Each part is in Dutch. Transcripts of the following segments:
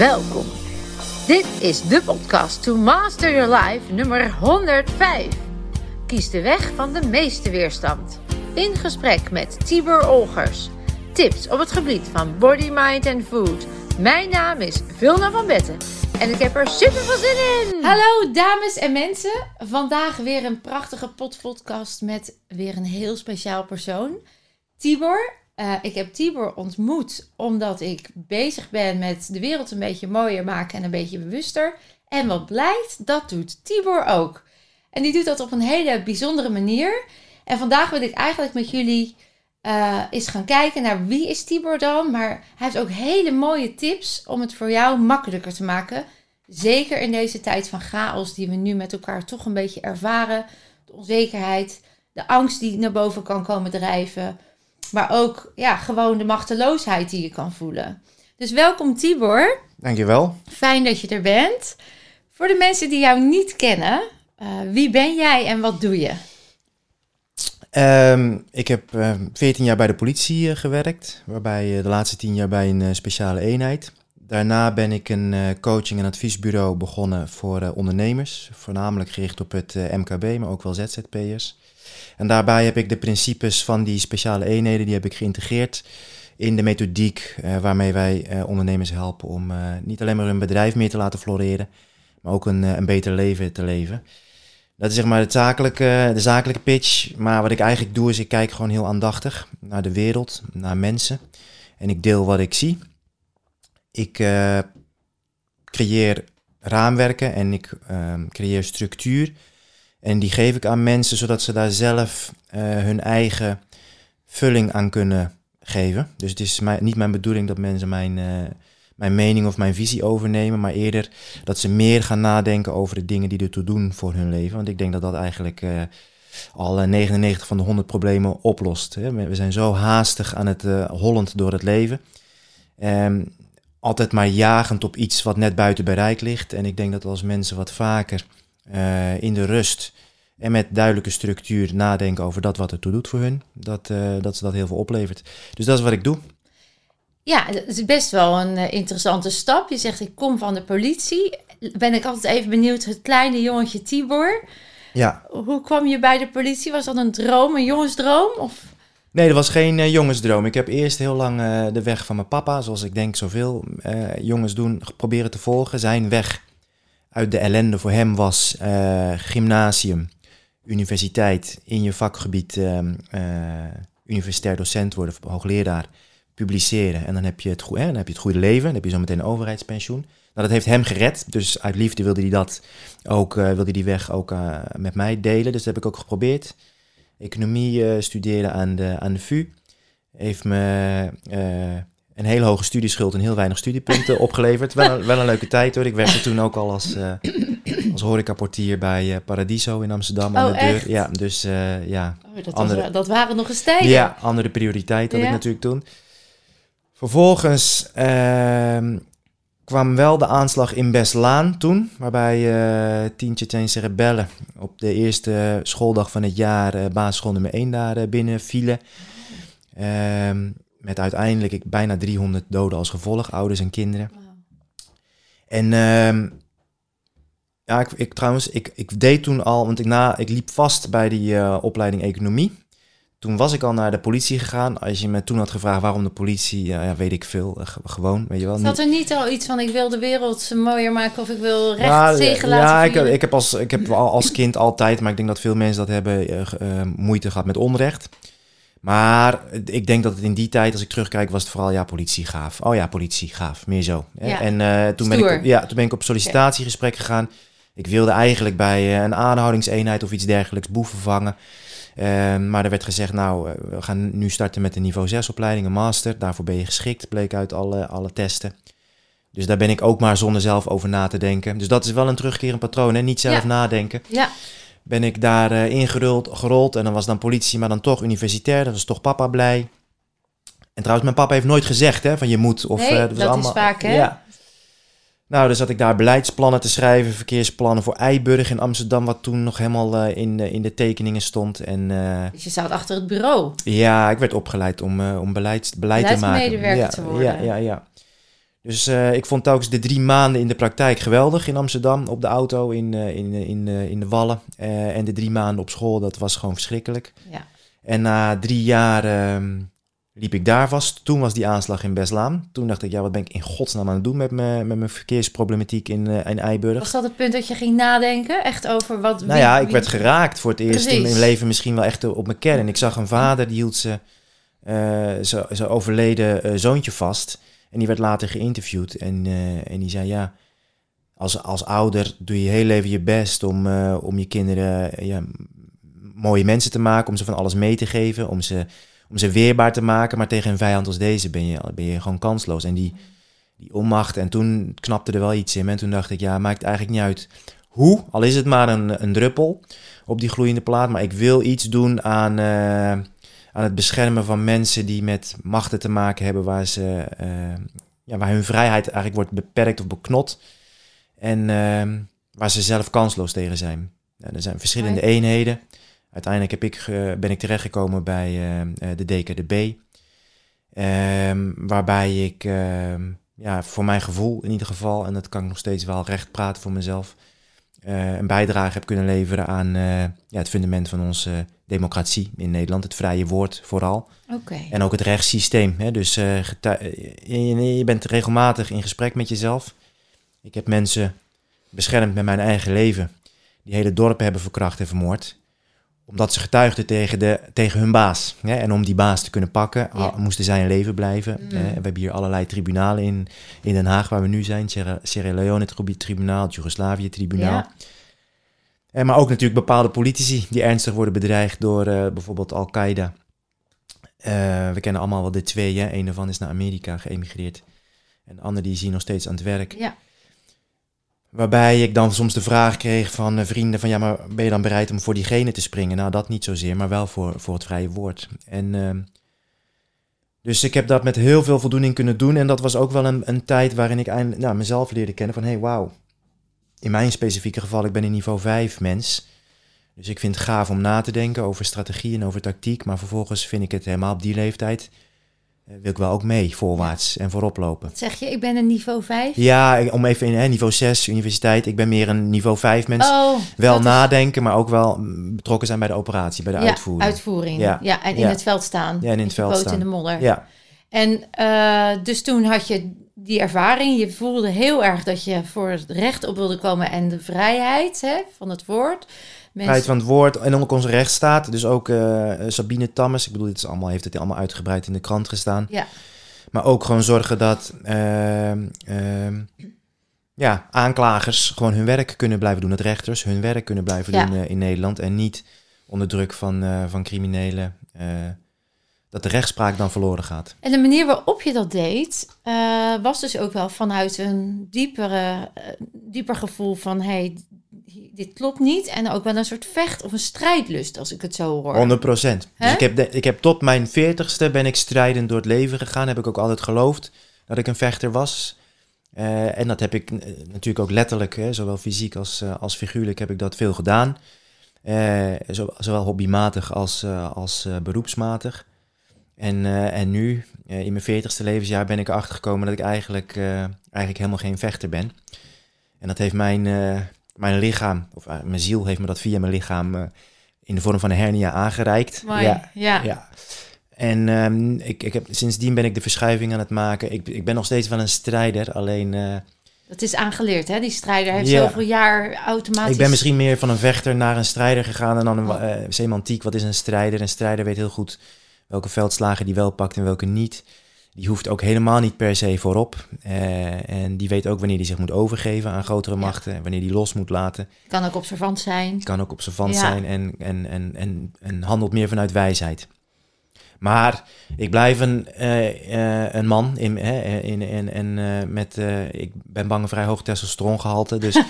Welkom. Dit is de podcast To Master Your Life nummer 105. Kies de weg van de meeste weerstand. In gesprek met Tibor Olgers. Tips op het gebied van body, mind en food. Mijn naam is Vilna van Betten en ik heb er super veel zin in. Hallo dames en mensen. Vandaag weer een prachtige podcast met weer een heel speciaal persoon. Tibor. Uh, ik heb Tibor ontmoet omdat ik bezig ben met de wereld een beetje mooier maken en een beetje bewuster. En wat blijkt, dat doet Tibor ook. En die doet dat op een hele bijzondere manier. En vandaag wil ik eigenlijk met jullie uh, eens gaan kijken naar wie is Tibor dan. Maar hij heeft ook hele mooie tips om het voor jou makkelijker te maken. Zeker in deze tijd van chaos die we nu met elkaar toch een beetje ervaren. De onzekerheid, de angst die naar boven kan komen drijven. Maar ook ja, gewoon de machteloosheid die je kan voelen. Dus welkom Tibor. Dankjewel. Fijn dat je er bent. Voor de mensen die jou niet kennen, uh, wie ben jij en wat doe je? Um, ik heb uh, ehm, 14 jaar bij de politie uh, gewerkt, waarbij uh, de laatste 10 jaar bij een speciale eenheid. Daarna ben ik een coaching- en adviesbureau begonnen voor ondernemers, voornamelijk gericht op het MKB, maar ook wel ZZP'ers. En daarbij heb ik de principes van die speciale eenheden, die heb ik geïntegreerd in de methodiek waarmee wij ondernemers helpen om niet alleen maar hun bedrijf meer te laten floreren, maar ook een, een beter leven te leven. Dat is zeg maar de zakelijke, de zakelijke pitch. Maar wat ik eigenlijk doe is ik kijk gewoon heel aandachtig naar de wereld, naar mensen. En ik deel wat ik zie. Ik creëer raamwerken en ik uh, creëer structuur. En die geef ik aan mensen zodat ze daar zelf uh, hun eigen vulling aan kunnen geven. Dus het is niet mijn bedoeling dat mensen mijn mijn mening of mijn visie overnemen, maar eerder dat ze meer gaan nadenken over de dingen die ertoe doen voor hun leven. Want ik denk dat dat eigenlijk uh, al 99 van de 100 problemen oplost. Hè. We zijn zo haastig aan het hollend door het leven. Um, altijd maar jagend op iets wat net buiten bereik ligt. En ik denk dat als mensen wat vaker uh, in de rust en met duidelijke structuur nadenken over dat wat ertoe doet voor hun, dat, dat ze dat heel veel oplevert. Dus dat is wat ik doe. Ja, het is best wel een uh, interessante stap. Je zegt, ik kom van de politie. Ben ik altijd even benieuwd, het kleine jongetje Tibor. Ja. Hoe kwam je bij de politie? Was dat een droom, een jongensdroom? Of? Nee, dat was geen uh, jongensdroom. Ik heb eerst heel lang uh, de weg van mijn papa, zoals ik denk zoveel jongens doen, proberen te volgen. Zijn weg uit de ellende voor hem was gymnasium, universiteit, in je vakgebied ehm, universitair docent worden, hoogleraar publiceren. En dan heb je het, hè, dan heb je het goede leven. Dan heb je zo meteen een overheidspensioen. Nou, dat heeft hem gered. Dus uit liefde wilde hij dat ook, uh, wilde die weg ook met mij delen. Dus dat heb ik ook geprobeerd. Economie studeren aan de, aan de VU. Heeft me een hele hoge studieschuld en heel weinig studiepunten opgeleverd. Wel een, wel een leuke tijd hoor. Ik werkte toen ook al als, als horecaportier bij Paradiso in Amsterdam aan oh, de deur. Echt? Ja, dus ja. Oh, dat, andere, was, dat waren nog eens tijden. Ja, andere prioriteit had ja. ik natuurlijk toen. Vervolgens uh, kwam wel de aanslag in Beslaan toen, waarbij uh, tien Tsjetsjense rebellen op de eerste schooldag van het jaar uh, basisschool nummer 1 daar uh, binnen vielen. Uh, met uiteindelijk ik, bijna 300 doden als gevolg, ouders en kinderen. Wow. En ehm, ja, ik, ik, trouwens, ik, ik deed toen al, want ik, na, ik liep vast bij die opleiding economie. Toen was ik al naar de politie gegaan. Als je me toen had gevraagd waarom de politie, ja, ja weet ik veel. Uh, gewoon, weet je wel. Zat er niet al iets van ik wil de wereld mooier maken of ik wil recht zegen laten Ja, ik, ik, heb als, ik heb als kind altijd, maar ik denk dat veel mensen dat hebben, moeite gehad met onrecht. Maar ik denk dat het in die tijd, als ik terugkijk, was het vooral ja, politie gaaf. Oh ja, politie gaaf, meer zo. Ja. En toen, ben ik, ja, toen ben ik op sollicitatiegesprek gegaan. Ik wilde eigenlijk bij een aanhoudingseenheid of iets dergelijks boeven vangen. Uh, maar er werd gezegd, nou, eh, we gaan nu starten met een niveau 6 opleiding, een master. Daarvoor ben je geschikt, bleek uit alle, alle testen. Dus daar ben ik ook maar zonder zelf over na te denken. Dus dat is wel een terugkerend patroon, hè? niet zelf ja. nadenken. Ja. Ben ik daar uh, ingerold gerold en dan was dan politie, maar dan toch universitair. Dat was toch papa blij. En trouwens, mijn papa heeft nooit gezegd hè, van je moet. Of, nee, uh, dat, dat allemaal, is vaak hè? Ja. Nou, dan zat ik daar beleidsplannen te schrijven, verkeersplannen voor Eiburg in Amsterdam, wat toen nog helemaal uh, in, de, in de tekeningen stond. En, dus je zat achter het bureau? Ja, ik werd opgeleid om, om beleids, beleid te maken. Ja, te worden. Ja, ja, ja. Dus eh, ik vond telkens de drie maanden in de praktijk geweldig in Amsterdam. Op de auto, in, eh, in, in, eh, in de Wallen. En de drie maanden op school, dat was gewoon verschrikkelijk. Ja. En na drie jaar ehm, liep ik daar vast. Toen was die aanslag in Beslaan. Toen dacht ik, ja, wat ben ik in godsnaam aan het doen met, me, met mijn verkeersproblematiek in, in Eiburg. Was dat het punt dat je ging nadenken? Echt over wat... Nou wie- ja, ik wie- werd geraakt voor het eerst in mijn leven misschien wel echt op mijn kern. Ik zag een vader, die hield ze, zijn overleden zoontje vast. En die werd later geïnterviewd. En, eh, en die zei, ja, als, als ouder doe je heel leven je best om, eh, om je kinderen eh, ja, mooie mensen te maken. Om ze van alles mee te geven. Om ze, om ze weerbaar te maken. Maar tegen een vijand als deze ben je, ben je gewoon kansloos. En die, die onmacht. En toen knapte er wel iets in. En toen dacht ik, ja, maakt eigenlijk niet uit hoe. Al is het maar een, een druppel op die gloeiende plaat. Maar ik wil iets doen aan, aan het beschermen van mensen die met machten te maken hebben. Waar, ze, eh, ja, waar hun vrijheid eigenlijk wordt beperkt of beknot. En ehm, waar ze zelf kansloos tegen zijn. Er zijn verschillende eenheden. Uiteindelijk heb ik, ben ik terechtgekomen bij eh, eh, de DKDB. Ehm, waarbij ik, ehm, ja, voor mijn gevoel in ieder geval, en dat kan ik nog steeds wel recht praten voor mezelf, een bijdrage heb kunnen leveren aan ja, het fundament van onze democratie in Nederland. Het vrije woord vooral. En ook het rechtssysteem. Hè? Dus eh, eh, je, je bent regelmatig in gesprek met jezelf. Ik heb mensen beschermd met mijn eigen leven. Die hele dorpen hebben verkracht en vermoord. Omdat ze getuigden tegen, de, tegen hun baas. Hè? En om die baas te kunnen pakken, Ja. moesten zij in leven blijven. Mm. Eh, we hebben hier allerlei tribunalen in, in Den Haag waar we nu zijn. Sierra, Sierra Leone tribu- tribunaal, het Joegoslavië tribunaal. Ja. En maar ook natuurlijk bepaalde politici die ernstig worden bedreigd door eh, bijvoorbeeld Al-Qaeda. Eh, we kennen allemaal wel de twee. Hè? Een daarvan is naar Amerika geëmigreerd. En de andere die is hier nog steeds aan het werk. Ja. Waarbij ik dan soms de vraag kreeg van eh, vrienden van... ja, maar ben je dan bereid om voor diegene te springen? Nou, dat niet zozeer, maar wel voor, voor het vrije woord. En ehm, dus ik heb dat met heel veel voldoening kunnen doen. En dat was ook wel een, een tijd waarin ik eindelijk nou, mezelf leerde kennen van... hé, hey, wauw, in mijn specifieke geval, ik ben een niveau 5 mens... Dus ik vind het gaaf om na te denken over strategie en over tactiek. Maar vervolgens vind ik het helemaal op die leeftijd. eh, wil ik wel ook mee, voorwaarts en voorop lopen. Zeg je? Ik ben een niveau 5? Ja, om even in hè, niveau 6, universiteit. Ik ben meer een niveau 5 mens. Oh, wel is- nadenken, maar ook wel mm, betrokken zijn bij de operatie, bij de ja, uitvoering. uitvoering. Ja. Ja. en in Ja. het veld staan. Ja, en in het veld staan. in de modder. Ja, En eh, dus toen had je die ervaring. Je voelde heel erg dat je voor het recht op wilde komen en de vrijheid hè, van het woord. Mensen, vrijheid van het woord en ook onze rechtsstaat. Dus ook eh, Sabine Tammes, ik bedoel, dit is allemaal, heeft het allemaal uitgebreid in de krant gestaan. Ja. Maar ook gewoon zorgen dat ehm, ehm, ja, aanklagers gewoon hun werk kunnen blijven doen. Dat rechters hun werk kunnen blijven Ja. doen eh, in Nederland. En niet onder druk van, eh, van criminelen. Dat de rechtspraak dan verloren gaat. En de manier waarop je dat deed, eh, was dus ook wel vanuit een diepere, eh, dieper gevoel van hey, dit klopt niet. En ook wel een soort vecht of een strijdlust, als ik het zo hoor. 100 procent. Dus ik heb, de- ik heb tot mijn veertigste ben ik strijdend door het leven gegaan. Heb ik ook altijd geloofd dat ik een vechter was. Eh, en dat heb ik natuurlijk ook letterlijk, hè, zowel fysiek als, als figuurlijk, heb ik dat veel gedaan. Zo- zowel hobbymatig als, als beroepsmatig. En, eh, en nu, eh, in mijn veertigste levensjaar, ben ik erachter gekomen dat ik eigenlijk, eh, eigenlijk helemaal geen vechter ben. En dat heeft mijn, mijn lichaam, of mijn ziel heeft me dat via mijn lichaam in de vorm van een hernia aangereikt. Mooi. Ja, Ja. ja. En ehm, ik, ik heb, sindsdien ben ik de verschuiving aan het maken. Ik, ik ben nog steeds wel een strijder, alleen eh, Dat is aangeleerd, hè? Die strijder heeft Ja. zoveel jaar automatisch... ik ben misschien meer van een vechter naar een strijder gegaan. En dan een Oh. semantiek, wat is een strijder? Een strijder weet heel goed welke veldslagen die wel pakt en welke niet. Die hoeft ook helemaal niet per se voorop. Eh, en die weet ook wanneer hij zich moet overgeven aan grotere Ja. machten. En wanneer hij los moet laten. Kan ook observant zijn. kan ook observant Ja. zijn en, en, en, en, en handelt meer vanuit wijsheid. Maar ik blijf een, eh, eh, een man in, in, in, en eh, met, ik ben bang een vrij hoog testosterongehalte. Dus,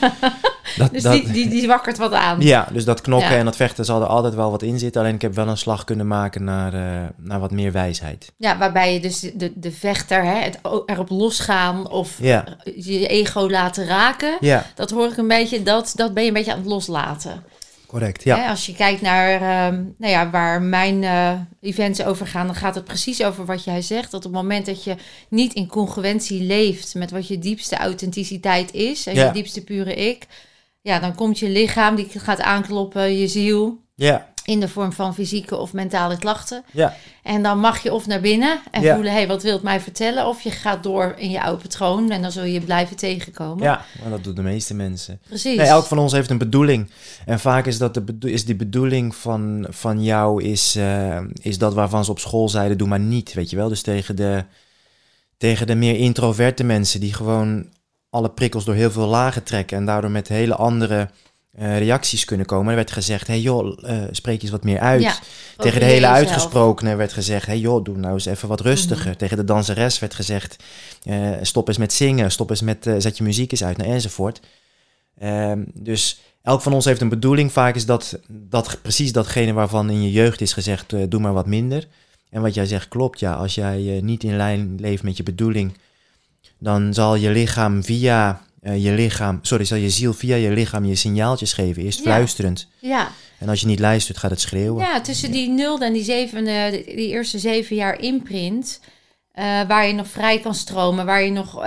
dat, Dus dat, die, die, die wakkert wat aan. ja, dus dat knokken Ja. en dat vechten zal er altijd wel wat in zitten. Alleen ik heb wel een slag kunnen maken naar, eh, naar wat meer wijsheid. Ja, waarbij je dus de, de vechter, hè, het erop losgaan of Ja, je ego laten raken. ja. Dat hoor ik een beetje, dat, dat ben je een beetje aan het loslaten. Correct, ja. Hè, als je kijkt naar ehm, nou ja, waar mijn eh, events over gaan, dan gaat het precies over wat jij zegt. Dat op het moment dat je niet in congruentie leeft met wat je diepste authenticiteit is en Ja. je diepste pure ik, ja, dan komt je lichaam, die gaat aankloppen, je ziel, Ja, in de vorm van fysieke of mentale klachten. ja, En dan mag je of naar binnen en Ja. voelen, hé, hey, wat wil het mij vertellen? Of je gaat door in je oude patroon en dan zul je blijven tegenkomen. ja. Maar dat doen de meeste mensen. Precies. Nee, elk van ons heeft een bedoeling. En vaak is, dat de bedo- is die bedoeling van, van jou is, eh, is dat waarvan ze op school zeiden, doe maar niet, weet je wel. Dus tegen de, tegen de meer introverte mensen die gewoon alle prikkels door heel veel lagen trekken en daardoor met hele andere eh, reacties kunnen komen. Er werd gezegd, hey joh, eh, spreek eens wat meer uit. Ja, Tegen de hele jezelf. uitgesprokenen werd gezegd, hey joh, doe nou eens even wat rustiger. Mhm. Tegen de danseres werd gezegd, eh, stop eens met zingen, stop eens met, zet je muziek eens uit, nou, enzovoort. Ehm, dus elk van ons heeft een bedoeling. Vaak is dat, dat precies datgene waarvan in je jeugd is gezegd, doe maar wat minder. En wat jij zegt klopt, ja. Als jij niet in lijn leeft met je bedoeling, dan zal je lichaam via eh, je lichaam, sorry, zal je ziel via je lichaam je signaaltjes geven. Eerst Ja. fluisterend. Ja, En als je niet luistert, gaat het schreeuwen. Ja, tussen die nul en die, zeven, die eerste zeven jaar imprint, eh, waar je nog vrij kan stromen, waar je nog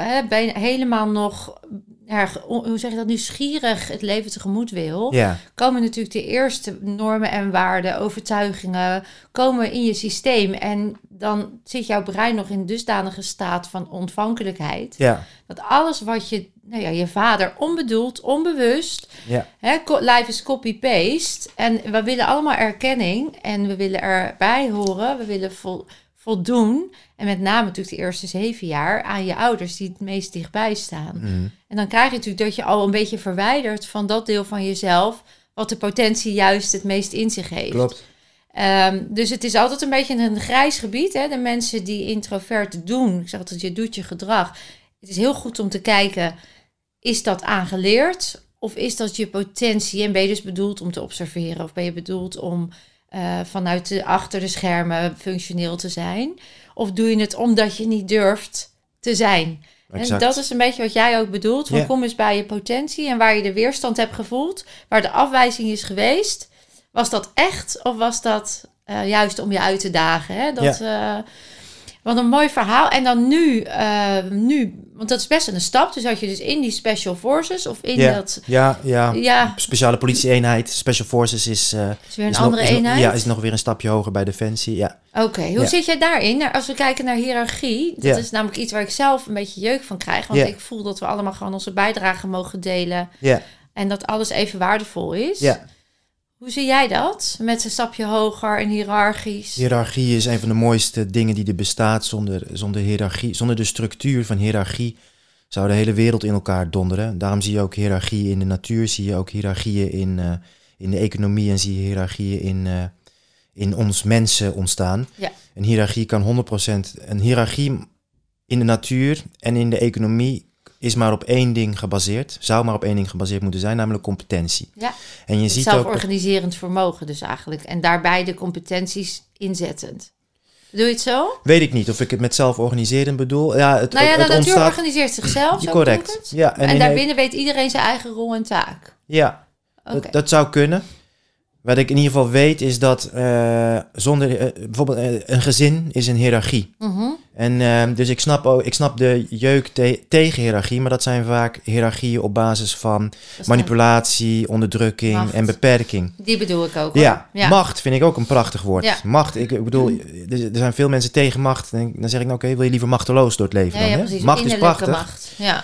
helemaal nog, erg, hoe zeg je dat, nieuwsgierig het leven tegemoet wil, Ja, komen natuurlijk de eerste normen en waarden, overtuigingen, komen in je systeem. En dan zit jouw brein nog in dusdanige staat van ontvankelijkheid, ja, dat alles wat je, nou ja, je vader onbedoeld, onbewust, ja, Hè, life is copy-paste. En we willen allemaal erkenning. En we willen erbij horen. We willen vol, voldoen. En met name natuurlijk de eerste zeven jaar aan je ouders die het meest dichtbij staan. Mhm. En dan krijg je natuurlijk dat je al een beetje verwijdert van dat deel van jezelf. Wat de potentie juist het meest in zich heeft. klopt. Ehm, dus het is altijd een beetje een grijs gebied. Hè? De mensen die introvert doen, ik zeg altijd, je doet je gedrag. Het is heel goed om te kijken, is dat aangeleerd? Of is dat je potentie en ben je dus bedoeld om te observeren? Of ben je bedoeld om eh, vanuit de, achter de schermen functioneel te zijn? Of doe je het omdat je niet durft te zijn? En dat is een beetje wat jij ook bedoelt. Van Ja. Kom eens bij je potentie en waar je de weerstand hebt gevoeld, waar de afwijzing is geweest. Was dat echt of was dat eh, juist om je uit te dagen? Hè? Dat, eh, wat een mooi verhaal. En dan nu, eh, nu, want dat is best een stap. Dus had je dus in die Special Forces of in Ja. dat... Ja, ja. Ja, Speciale politie-eenheid, Special Forces is, eh, is weer een is, nog, andere nog- eenheid. ja, is nog weer een stapje hoger bij Defensie. Ja, Oké, hoe Ja. zit jij daarin? Nou, als we kijken naar hiërarchie, dat is namelijk iets waar ik zelf een beetje jeuk van krijg. Want ik voel dat we allemaal gewoon onze bijdrage mogen delen. ja, En dat alles even waardevol is. ja. Hoe zie jij dat? Met een stapje hoger en hiërarchisch? Hiërarchie is een van de mooiste dingen die er bestaat. Zonder, zonder hiërarchie, zonder de structuur van hiërarchie zou de hele wereld in elkaar donderen. Daarom zie je ook hiërarchie in de natuur, zie je ook hiërarchieën in, eh, in de economie en zie je hiërarchieën in, eh, in ons mensen ontstaan. Ja. Een hiërarchie kan 100%, een hiërarchie in de natuur en in de economie is maar op één ding gebaseerd, zou maar op één ding gebaseerd moeten zijn, namelijk competentie. Ja. En je Het ziet ook zelforganiserend vermogen dus eigenlijk. En daarbij de competenties inzettend. Doe je het zo? Weet ik niet of ik het met zelforganiseren bedoel. Ja, het, nou ja, het, de natuur ontstaat. organiseert zichzelf, zo correct. Ja, En, in- daarbinnen weet iedereen zijn eigen rol en taak. Ja, dat zou kunnen. Wat ik in ieder geval weet is dat eh, zonder eh, bijvoorbeeld eh, een gezin is een hiërarchie. Mhm. En eh, dus ik snap, ook, ik snap de jeuk te- tegen hiërarchie, maar dat zijn vaak hiërarchieën op basis van manipulatie, onderdrukking Macht. en beperking. Die bedoel ik ook. Ja, ja. macht vind ik ook een prachtig woord. Ja. Macht, ik, ik bedoel, er, zijn veel mensen tegen macht. Dan, zeg ik, nou, oké, wil je liever machteloos door het leven Ja, dan? hè? precies. Macht is prachtig. macht. Ja.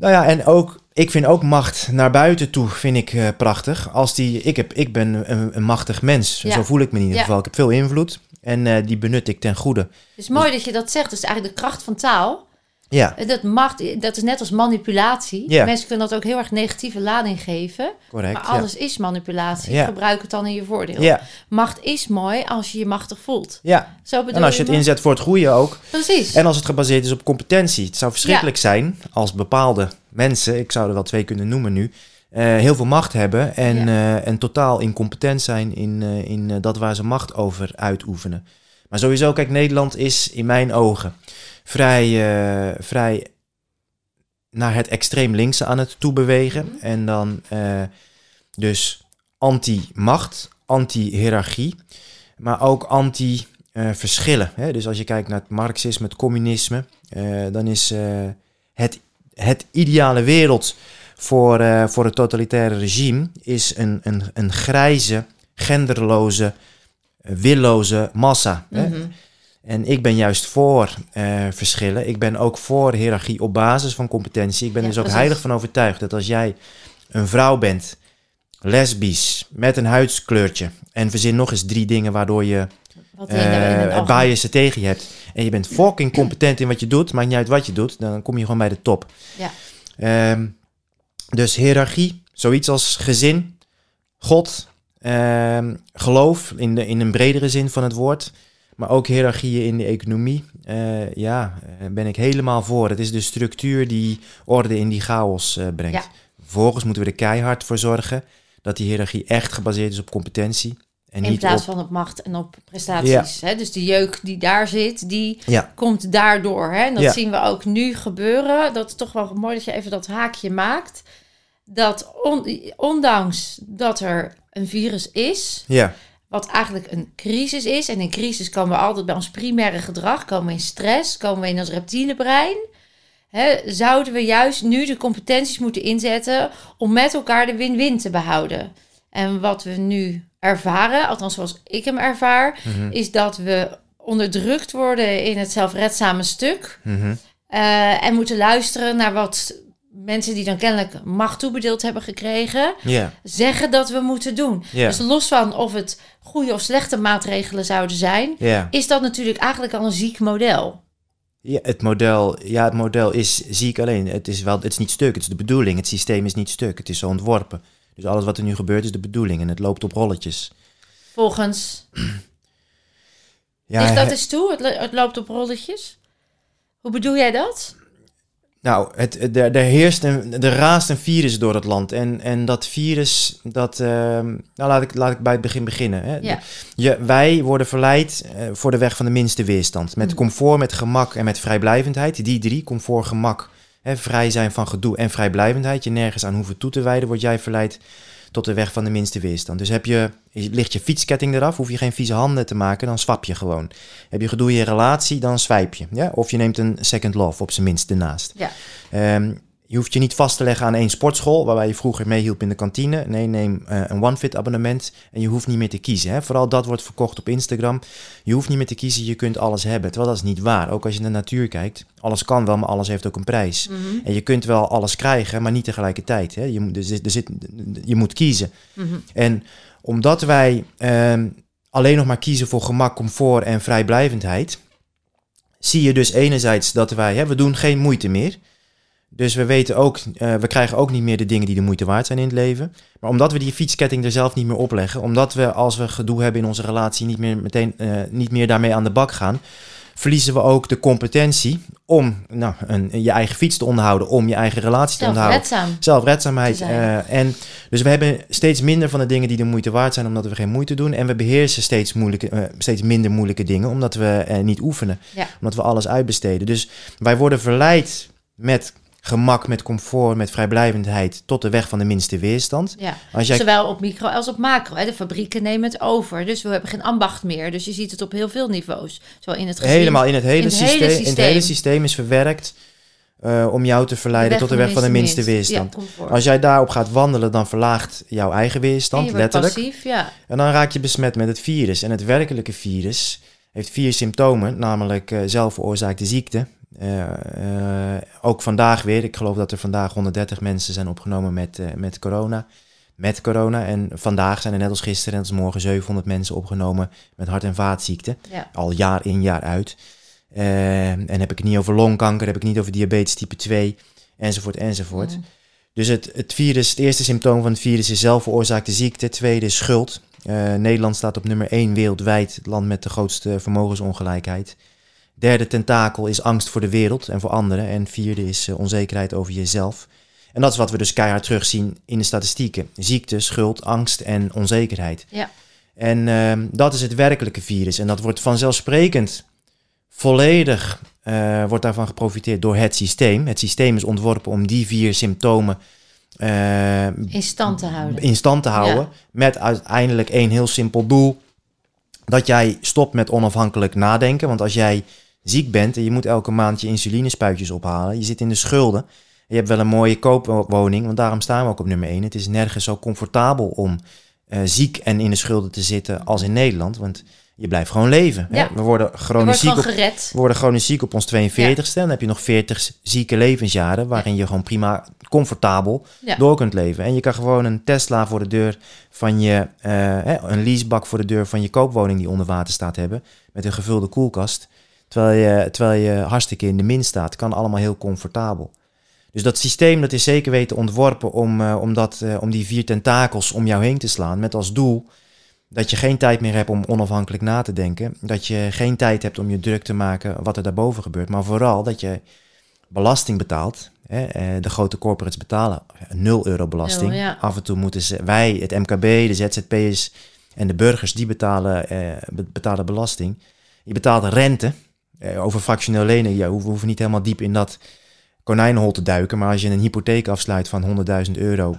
Nou ja, en ook, ik vind ook macht naar buiten toe vind ik eh, prachtig. Als die, ik, heb, ik ben een, een machtig mens, Ja. zo voel ik me in ieder geval. Ik heb veel invloed en eh, die benut ik ten goede. Het is mooi dat je dat zegt. Dus eigenlijk de kracht van taal. Ja, En Dat, macht, dat is net als manipulatie. Ja. Mensen kunnen dat ook heel erg negatieve lading geven. correct. Maar alles is manipulatie. Ja. Gebruik het dan in je voordeel. Macht is mooi als je je machtig voelt. ja. Zo bedoel En als je het inzet voor het goede ook. Precies. En als het gebaseerd is op competentie. Het zou verschrikkelijk zijn als bepaalde mensen, ik zou er wel twee kunnen noemen nu, eh, heel veel macht hebben en, eh, en totaal incompetent zijn in, eh, in eh, dat waar ze macht over uitoefenen. Maar sowieso, kijk, Nederland is in mijn ogen vrij, eh, vrij naar het extreem linkse aan het toebewegen. Mhm. En dan eh, dus anti-macht, anti-hierarchie, maar ook anti-verschillen. dus als je kijkt naar het marxisme, het communisme, eh, dan is het, het ideale wereld voor, voor het totalitaire regime is een, een, een grijze, genderloze, willoze massa. Mhm. En ik ben juist voor eh, verschillen. Ik ben ook voor hiërarchie op basis van competentie. Ik ben Ja, dus ook precies. heilig van overtuigd dat als jij een vrouw bent, lesbisch, met een huidskleurtje... en verzin nog eens drie dingen waardoor je algemeen- biasen tegen je hebt... en je bent fucking competent in wat je doet, maakt niet uit wat je doet... dan kom je gewoon bij de top. Ja. Ehm, dus hiërarchie, zoiets als gezin, God, ehm, geloof in, de, in een bredere zin van het woord... Maar ook hiërarchieën in de economie, eh, ja, eh, ben ik helemaal voor. Het is de structuur die orde in die chaos eh, brengt. Ja. Vervolgens moeten we er keihard voor zorgen dat die hiërarchie echt gebaseerd is op competentie. En in niet plaats op... van op macht en op prestaties. Hè? Dus de jeuk die daar zit, die Ja, komt daardoor. Hè? En dat zien we ook nu gebeuren. Dat is toch wel mooi dat je even dat haakje maakt. Dat on- ondanks dat er een virus is, ja, wat eigenlijk een crisis is. En in crisis komen we altijd bij ons primaire gedrag, komen we in stress, komen we in ons reptielebrein. Hè, zouden we juist nu de competenties moeten inzetten om met elkaar de win-win te behouden. En wat we nu ervaren, althans zoals ik hem ervaar, mhm, is dat we onderdrukt worden in het zelfredzame stuk. mhm, eh, en moeten luisteren naar wat mensen die dan kennelijk macht toebedeeld hebben gekregen, zeggen dat we moeten doen. Dus los van of het goede of slechte maatregelen zouden zijn, is dat natuurlijk eigenlijk al een ziek model. Ja, het model, ja, het model is ziek alleen. Het is, wel, het is niet stuk, het is de bedoeling. Het systeem is niet stuk, het is zo ontworpen. Dus alles wat er nu gebeurt is de bedoeling en het loopt op rolletjes. Volgens. Ja, is dat eens toe? Het, lo- het loopt op rolletjes. Hoe bedoel jij dat? Nou, het, het- er, er heerst een, er raast een virus door het land. En, en dat virus, dat, ehm, nou laat ik, laat ik bij het begin beginnen. Hè. Ja. Je, wij worden verleid eh, voor de weg van de minste weerstand. Met Mhm. comfort, met gemak en met vrijblijvendheid. Die drie, comfort, gemak, hè, vrij zijn van gedoe en vrijblijvendheid. Je nergens aan hoeven toe te wijden, word jij verleid tot de weg van de minste weerstand. Dus heb je, ligt je fietsketting eraf, hoef je geen vieze handen te maken, dan swap je gewoon. Heb je gedoe in je relatie, dan swipe je. Ja? Of je neemt een second love, op zijn minst ernaast. Ja. Ehm, je hoeft je niet vast te leggen aan één sportschool, waarbij je vroeger meehielp in de kantine. Nee, neem eh, een OneFit abonnement en je hoeft niet meer te kiezen. Hè? Vooral dat wordt verkocht op Instagram. Je hoeft niet meer te kiezen, je kunt alles hebben. Terwijl dat is niet waar. Ook als je naar de natuur kijkt, alles kan wel, maar alles heeft ook een prijs. Mhm. En je kunt wel alles krijgen, maar niet tegelijkertijd. Hè? Je, moet, er zit, er zit, je moet kiezen. Mhm. En omdat wij ehm, alleen nog maar kiezen voor gemak, comfort en vrijblijvendheid, zie je dus enerzijds dat wij, hè, we doen geen moeite meer. Dus we weten ook, eh, we krijgen ook niet meer de dingen die de moeite waard zijn in het leven. Maar omdat we die fietsketting er zelf niet meer opleggen, omdat we als we gedoe hebben in onze relatie niet meer meteen eh, niet meer daarmee aan de bak gaan, verliezen we ook de competentie om nou, een, je eigen fiets te onderhouden, om je eigen relatie te onderhouden. Zelfredzaam. Zelfredzaamheid. eh, en dus we hebben steeds minder van de dingen die de moeite waard zijn, omdat we geen moeite doen. En we beheersen steeds, moeilijke, steeds minder moeilijke dingen, omdat we niet oefenen. Ja. Omdat we alles uitbesteden. Dus wij worden verleid met gemak, met comfort, met vrijblijvendheid tot de weg van de minste weerstand. Ja. Als jij Zowel op micro als op macro. Hè. De fabrieken nemen het over. Dus we hebben geen ambacht meer. Dus je ziet het op heel veel niveaus. Zo in het gezin. helemaal in het hele, in het hele systeem, in het hele systeem is verwerkt eh, om jou te verleiden tot de weg van de minste weerstand. Ja. Als jij daarop gaat wandelen, dan verlaagt jouw eigen En weerstand, letterlijk. passief, ja. En dan raak je besmet met het virus. En het werkelijke virus heeft vier symptomen, namelijk eh zelfveroorzaakte ziekte. Eh, eh, ook vandaag weer, ik geloof dat er vandaag 130 mensen zijn opgenomen met, eh, met corona. Met corona. En vandaag zijn er net als gisteren en als morgen 700 mensen opgenomen met hart- en vaatziekten. Ja. Al jaar in, jaar uit. En heb ik het niet over longkanker, heb ik het niet over diabetes type 2, enzovoort, enzovoort. Mm. Dus het, het virus, het eerste symptoom van het virus is zelfveroorzaakte ziekte. Het tweede is schuld. Nederland staat op nummer 1 wereldwijd, het land met de grootste vermogensongelijkheid. Derde tentakel is angst voor de wereld en voor anderen. En vierde is eh, onzekerheid over jezelf. En dat is wat we dus keihard terugzien in de statistieken. Ziekte, schuld, angst en onzekerheid. Ja. En ehm, dat is het werkelijke virus. En dat wordt vanzelfsprekend volledig eh, wordt daarvan geprofiteerd door het systeem. Het systeem is ontworpen om die vier symptomen eh, In stand te houden. in stand te houden. Ja. Met uiteindelijk één heel simpel doel. Dat jij stopt met onafhankelijk nadenken. Want als jij ziek bent en je moet elke maand je insulinespuitjes ophalen. Je zit in de schulden. Je hebt wel een mooie koopwoning, want daarom staan we ook op nummer 1. Het is nergens zo comfortabel om eh, ziek en in de schulden te zitten als in Nederland. Want je blijft gewoon leven. Hè? Ja. We worden chronisch ziek op, we worden chronisch ziek op ons 42ste. Dan heb je nog 40 zieke levensjaren waarin je gewoon prima comfortabel Ja. door kunt leven. En je kan gewoon een Tesla voor de deur van je, eh, hè, een leasebak voor de deur van je koopwoning die onder water staat hebben. Met een gevulde koelkast. Terwijl je, terwijl je hartstikke in de min staat. Kan allemaal heel comfortabel. Dus dat systeem dat is zeker weten ontworpen om, eh, om, dat, eh, om die vier tentakels om jou heen te slaan. Met als doel dat je geen tijd meer hebt om onafhankelijk na te denken. Dat je geen tijd hebt om je druk te maken wat er daarboven gebeurt. Maar vooral dat je belasting betaalt. Hè? eh, De grote corporates betalen 0 euro belasting. Ja. Af en toe moeten ze, wij, het MKB, de ZZP'ers en de burgers, die betalen, eh, be- betalen belasting. Je betaalt rente. Eh, over fractioneel lenen, ja, we hoeven niet helemaal diep in dat konijnenhol te duiken. Maar als je een hypotheek afsluit van 100.000 euro,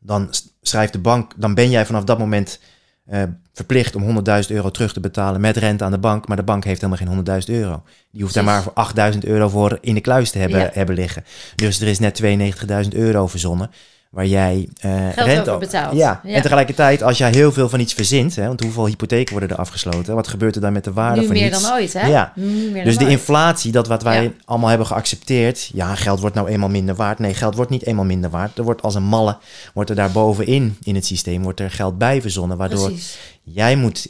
dan schrijft de bank, dan ben jij vanaf dat moment eh, verplicht om 100.000 euro terug te betalen met rente aan de bank. Maar de bank heeft helemaal geen 100.000 euro. Die hoeft daar maar voor 8.000 euro voor in de kluis te hebben, Ja. hebben liggen. Dus er is net 92.000 euro verzonnen. Waar jij eh Geld rente over betaalt. Ja. Ja. en tegelijkertijd als jij heel veel van iets verzint, hè, want hoeveel hypotheken worden er afgesloten? Wat gebeurt er dan met de waarde Nu van meer iets? dan ooit, hè? Ja. Nu meer Dus de ooit. inflatie, dat wat wij Ja. allemaal hebben geaccepteerd. Ja, geld wordt nou eenmaal minder waard. Nee, geld wordt niet eenmaal minder waard. Er wordt als een malle, wordt er daar bovenin in het systeem, wordt er geld bij verzonnen. Waardoor Precies. jij moet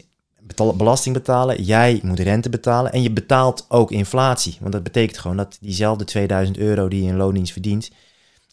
belasting betalen, jij moet rente betalen. En je betaalt ook inflatie. Want dat betekent gewoon dat diezelfde 2000 euro die je in loondienst verdient,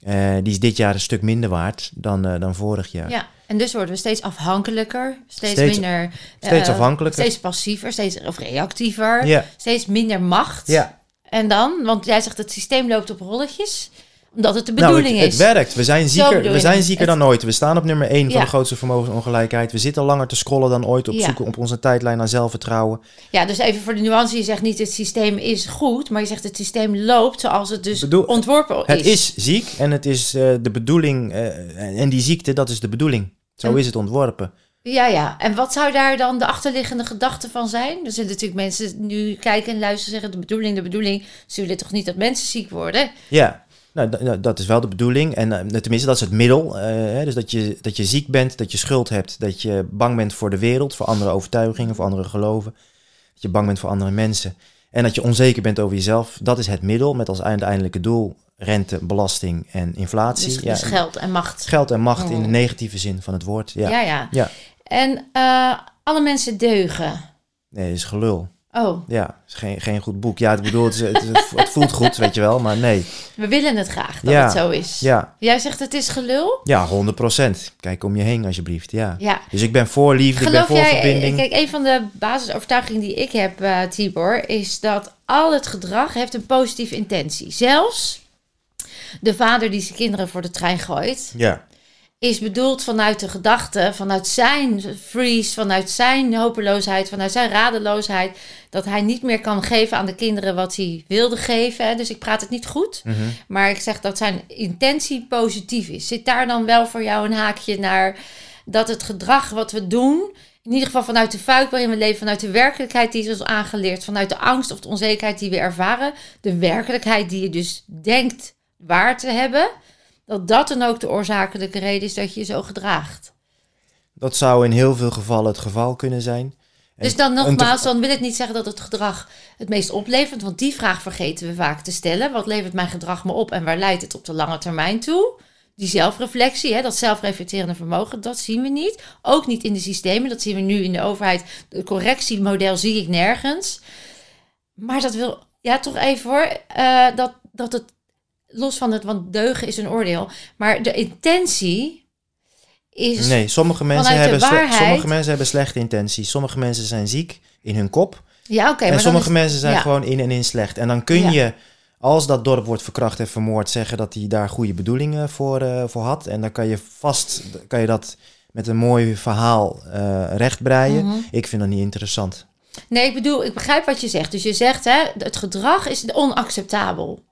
eh, die is dit jaar een stuk minder waard dan, eh, dan vorig jaar. Ja, en dus worden we steeds afhankelijker, steeds, Steeds- minder... steeds eh, afhankelijker. Steeds passiever, steeds of reactiever, Ja, steeds minder macht. ja. En dan, want jij zegt het systeem loopt op rolletjes, omdat het de Nou, bedoeling het, is. het werkt. We zijn zieker, we zijn zieker dan ooit. We staan op nummer 1 van de grootste vermogensongelijkheid. We zitten langer te scrollen dan ooit op Ja. zoek op onze tijdlijn naar zelfvertrouwen. Ja, dus even voor de nuance, je zegt niet het systeem is goed, maar je zegt het systeem loopt zoals het dus Bedoel- ontworpen Het is ziek en het is eh, de bedoeling. eh, en die ziekte, dat is de bedoeling. Zo En- is het ontworpen. Ja, ja. En wat zou daar dan de achterliggende gedachte van zijn? Er zijn natuurlijk mensen nu kijken en luisteren zeggen... de bedoeling, de bedoeling. Ze willen toch niet dat mensen ziek worden? Ja, nou, nou, dat is wel de bedoeling. En eh, tenminste, dat is het middel. eh, hè, dus dat je, dat je ziek bent, dat je schuld hebt, dat je bang bent voor de wereld, voor andere overtuigingen, voor andere geloven. Dat je bang bent voor andere mensen. En dat je onzeker bent over jezelf. Dat is het middel met als uiteindelijke doel rente, belasting en inflatie. Dus, ja, dus geld en macht. geld en macht in de Oh. negatieve zin van het woord. Ja. Ja, ja. Ja. En eh, alle mensen deugen. Nee, dat is gelul. Oh, Ja, is geen, geen goed boek. Ja, ik bedoel, het, is- het, het voelt goed, weet je wel, maar nee. we willen het graag dat Ja. het zo is. Ja, Jij zegt het is gelul? ja 100 procent. Kijk om je heen, alsjeblieft. Ja. Ja. Dus ik ben voor liefde, ik ben Geloof voor jij, verbinding. kijk, een van de basisovertuigingen die ik heb, eh, Tibor, is dat al het gedrag heeft een positieve intentie. Zelfs de vader die zijn kinderen voor de trein gooit, Ja, is bedoeld vanuit de gedachte, vanuit zijn freeze, vanuit zijn hopeloosheid, vanuit zijn radeloosheid, dat hij niet meer kan geven aan de kinderen wat hij wilde geven. Dus ik praat het niet goed, mhm. maar ik zeg dat zijn intentie positief is. Zit daar dan wel voor jou een haakje naar dat het gedrag wat we doen, in ieder geval vanuit de fuik waarin we leven, vanuit de werkelijkheid die is ons aangeleerd, vanuit de angst of de onzekerheid die we ervaren, de werkelijkheid die je dus denkt waar te hebben, dat dat dan ook de oorzakelijke reden is dat je je zo gedraagt. dat zou in heel veel gevallen het geval kunnen zijn. En- dus dan nogmaals, dan wil ik niet zeggen dat het gedrag het meest oplevert, want die vraag vergeten we vaak te stellen. Wat levert mijn gedrag me op en waar leidt het op de lange termijn toe? Die zelfreflectie, hè, dat zelfreflecterende vermogen, dat zien we niet. Ook niet in de systemen, dat zien we nu in de overheid. Het correctiemodel zie ik nergens. Maar dat wil, ja, toch even hoor, eh, dat, dat het, los van het, want deugen is een oordeel, maar de intentie is Nee, sommige mensen, hebben waarheid- sommige mensen hebben slechte intenties. Sommige mensen zijn ziek in hun kop. Ja, oké. en maar sommige is- mensen zijn ja. gewoon in en in slecht. En dan kun Ja. je, als dat dorp wordt verkracht en vermoord, zeggen dat hij daar goede bedoelingen voor, eh, voor had. En dan kan je vast, kan je dat met een mooi verhaal eh rechtbreien. Mhm. Ik vind dat niet interessant. Nee, ik bedoel, ik begrijp wat je zegt. Dus je zegt, hè, het gedrag is onacceptabel.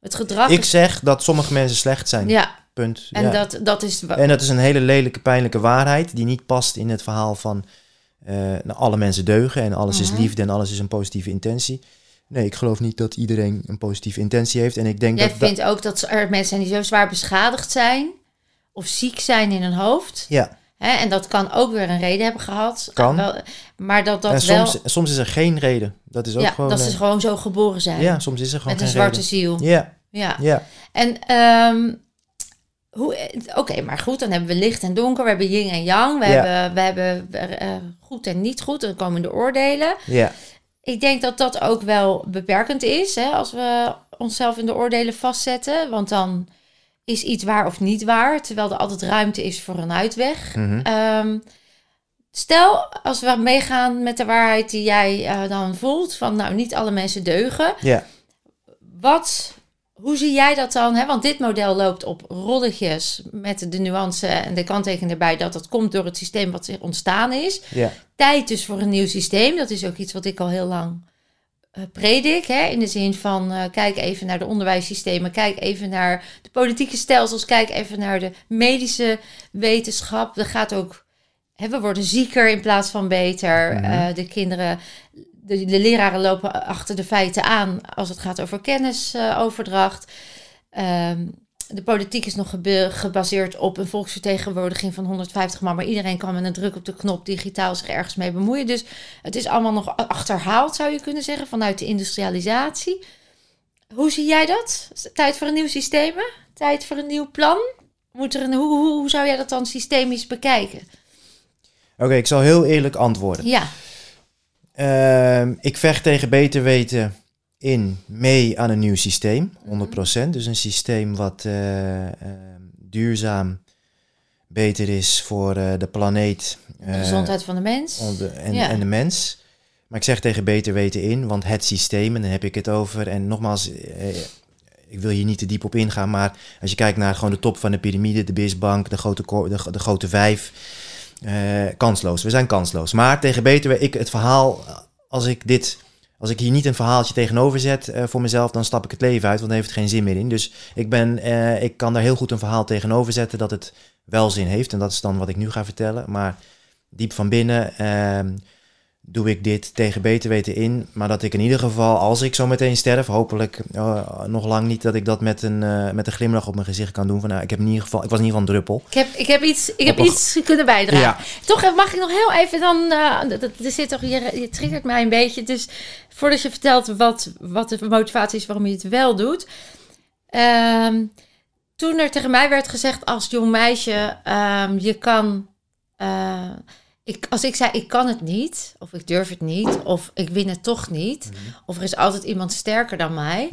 Het gedrag Ik is... zeg dat sommige mensen slecht zijn. Ja, Punt. en Ja. dat, dat is... En dat is een hele lelijke, pijnlijke waarheid die niet past in het verhaal van eh, nou, alle mensen deugen en alles Mhm. is liefde en alles is een positieve intentie. Nee, ik geloof niet dat iedereen een positieve intentie heeft. En ik denk Jij dat... dat- vindt ook dat er mensen zijn die zo zwaar beschadigd zijn... of ziek zijn in hun hoofd... ja, Hè, en dat kan ook weer een reden hebben gehad. Kan. Wel, maar dat dat en wel... soms, soms is er geen reden. Dat is ook ja, gewoon... dat eh, ze gewoon zo geboren zijn. ja, soms is er gewoon met een zwarte reden. ziel. Ja, Ja. ja. En ehm, hoe, oké, maar goed, dan hebben we licht en donker, we hebben yin en yang, we Ja. hebben, we hebben eh, goed en niet goed, dan komen de oordelen. ja. Ik denk dat dat ook wel beperkend is, hè, als we onszelf in de oordelen vastzetten, want dan is iets waar of niet waar, terwijl er altijd ruimte is voor een uitweg. Mhm. Ehm, stel, als we meegaan met de waarheid die jij eh, dan voelt, van nou, niet alle mensen deugen. ja. Wat, hoe zie jij dat dan? Hè? Want dit model loopt op rolletjes met de nuance en de kanttekening erbij dat dat komt door het systeem wat er ontstaan is. ja. Tijd dus voor een nieuw systeem. Dat is ook iets wat ik al heel lang predik. Hè? In de zin van eh, kijk even naar de onderwijssystemen, kijk even naar de politieke stelsels, kijk even naar de medische wetenschap. Er gaat ook, hè, we worden zieker in plaats van beter. Mhm. Eh, de kinderen, de, de leraren lopen achter de feiten aan als het gaat over kennisoverdracht. Ehm, de politiek is nog gebaseerd op een volksvertegenwoordiging van 150 man, maar iedereen kan met een druk op de knop digitaal zich ergens mee bemoeien. Dus het is allemaal nog achterhaald, zou je kunnen zeggen, vanuit de industrialisatie. Hoe zie jij dat? Tijd voor een nieuw systeem? Tijd voor een nieuw plan? Moet er een, hoe, hoe, hoe zou jij dat dan systemisch bekijken? Oké, ik zal heel eerlijk antwoorden. Ja, Ehm, ik vecht tegen beter weten in mee aan een nieuw systeem, Mhm. 100%. Dus een systeem wat eh, ehm, duurzaam beter is voor eh, de planeet de eh, gezondheid van de mens. onder- en, Ja. en de mens. Maar ik zeg tegen beter weten in, want het systeem, en dan heb ik het over. En nogmaals, eh, ik wil hier niet te diep op ingaan, maar als je kijkt naar gewoon de top van de piramide, de BISbank, de grote, de, de grote vijf, eh, kansloos. We zijn kansloos. Maar tegen beter weten, ik het verhaal, als ik dit, als ik hier niet een verhaaltje tegenover zet eh, voor mezelf, dan stap ik het leven uit, want dan heeft het geen zin meer in. Dus ik ben, eh, ik kan daar heel goed een verhaal tegenover zetten dat het wel zin heeft. En dat is dan wat ik nu ga vertellen. Maar diep van binnen ehm, doe ik dit tegen beter weten in. Maar dat ik in ieder geval, als ik zo meteen sterf, hopelijk eh, nog lang niet, dat ik dat met een, eh, met een glimlach op mijn gezicht kan doen. Van, nou, ik, heb in ieder geval, ik was in ieder geval een druppel. Ik heb, ik heb, iets, ik heb Op een- iets kunnen bijdragen. Ja. Toch eh, mag ik nog heel even dan. dat- dat- er zit toch, je, je triggert mij een beetje. Dus voordat je vertelt wat, wat de motivatie is waarom je het wel doet. Ehm, toen er tegen mij werd gezegd als jong meisje: ehm, je kan. Ik, als ik zei ik kan het niet, of ik durf het niet, of ik win het toch niet, of er is altijd iemand sterker dan mij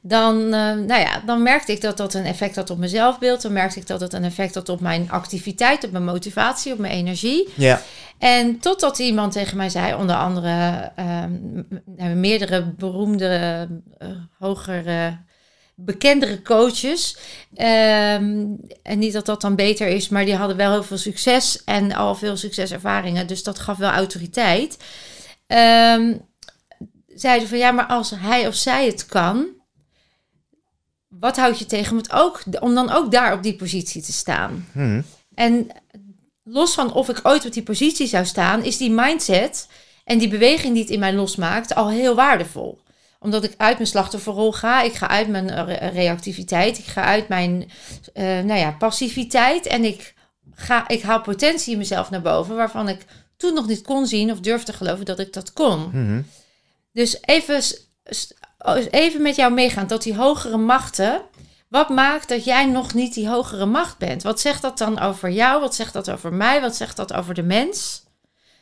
dan, eh, nou ja, dan merkte ik dat dat een effect had op mijn zelfbeeld. Dan merkte ik dat het een effect had op mijn activiteit, op mijn motivatie, op mijn energie. ja, En totdat iemand tegen mij zei, onder andere m- meerdere beroemde, eh hogere, bekendere coaches. Ehm, en niet dat dat dan beter is, maar die hadden wel heel veel succes en al veel succeservaringen. Dus dat gaf wel autoriteit. Ehm, zeiden van ja, maar als hij of zij het kan, wat houd je tegen om, het ook, om dan ook daar op die positie te staan? hm, En los van of ik ooit op die positie zou staan, is die mindset en die beweging die het in mij losmaakt al heel waardevol. Omdat ik uit mijn slachtofferrol ga, ik ga uit mijn re- reactiviteit, ik ga uit mijn eh, nou ja, passiviteit en ik, ga, ik haal potentie in mezelf naar boven waarvan ik toen nog niet kon zien of durfde geloven dat ik dat kon. hm, Dus even, s- even met jou meegaan tot die hogere machten. Wat maakt dat jij nog niet die hogere macht bent? Wat zegt dat dan over jou? Wat zegt dat over mij? Wat zegt dat over de mens?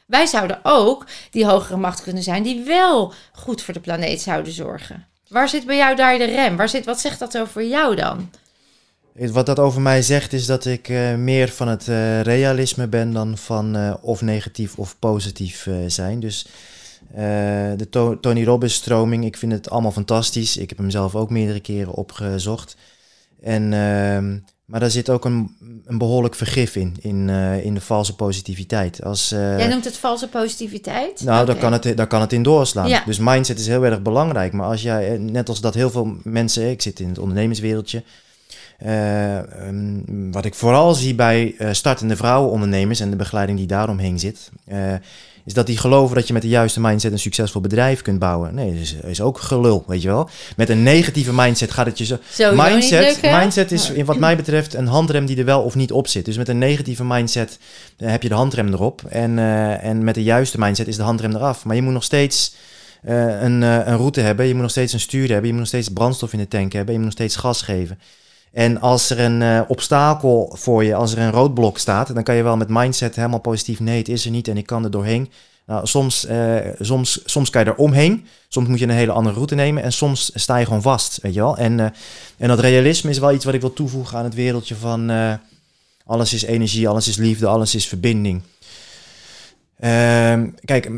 Wij zouden ook die hogere macht kunnen zijn die wel goed voor de planeet zouden zorgen. Waar zit bij jou daar de rem? Waar zit, wat zegt dat over jou dan? Wat dat over mij zegt is dat ik eh, meer van het eh, realisme ben dan van eh, of negatief of positief zijn. Dus de To- Tony Robbins stroming, ik vind het allemaal fantastisch. Ik heb hem zelf ook meerdere keren opgezocht. En ehm, Maar daar zit ook een, een behoorlijk vergif in, in, eh, in de valse positiviteit. Als, eh, Jij noemt het valse positiviteit? nou, daar, kan het, daar kan het in doorslaan. Ja. Dus mindset is heel erg belangrijk. Maar als jij, eh, net als dat heel veel mensen, ik zit in het ondernemerswereldje. eh, ehm, wat ik vooral zie bij startende vrouwenondernemers en de begeleiding die daaromheen zit, is dat die geloven dat je met de juiste mindset een succesvol bedrijf kunt bouwen. Nee, dat is, is ook gelul, weet je wel. Met een negatieve mindset gaat het je zo. Mindset, mindset is in wat mij betreft een handrem die er wel of niet op zit. Dus met een negatieve mindset eh, heb je de handrem erop. En, eh, en met de juiste mindset is de handrem eraf. Maar je moet nog steeds eh, een, een route hebben. Je moet nog steeds een stuur hebben. Je moet nog steeds brandstof in de tank hebben. Je moet nog steeds gas geven. En als er een eh, obstakel voor je, als er een roodblok staat, dan kan je wel met mindset helemaal positief. Nee, het is er niet en ik kan er doorheen. Nou, soms, eh, soms, soms kan je er omheen. Soms moet je een hele andere route nemen. En soms sta je gewoon vast, weet je wel. En, eh, en dat realisme is wel iets wat ik wil toevoegen aan het wereldje van... alles is energie, alles is liefde, alles is verbinding. Ehm, kijk,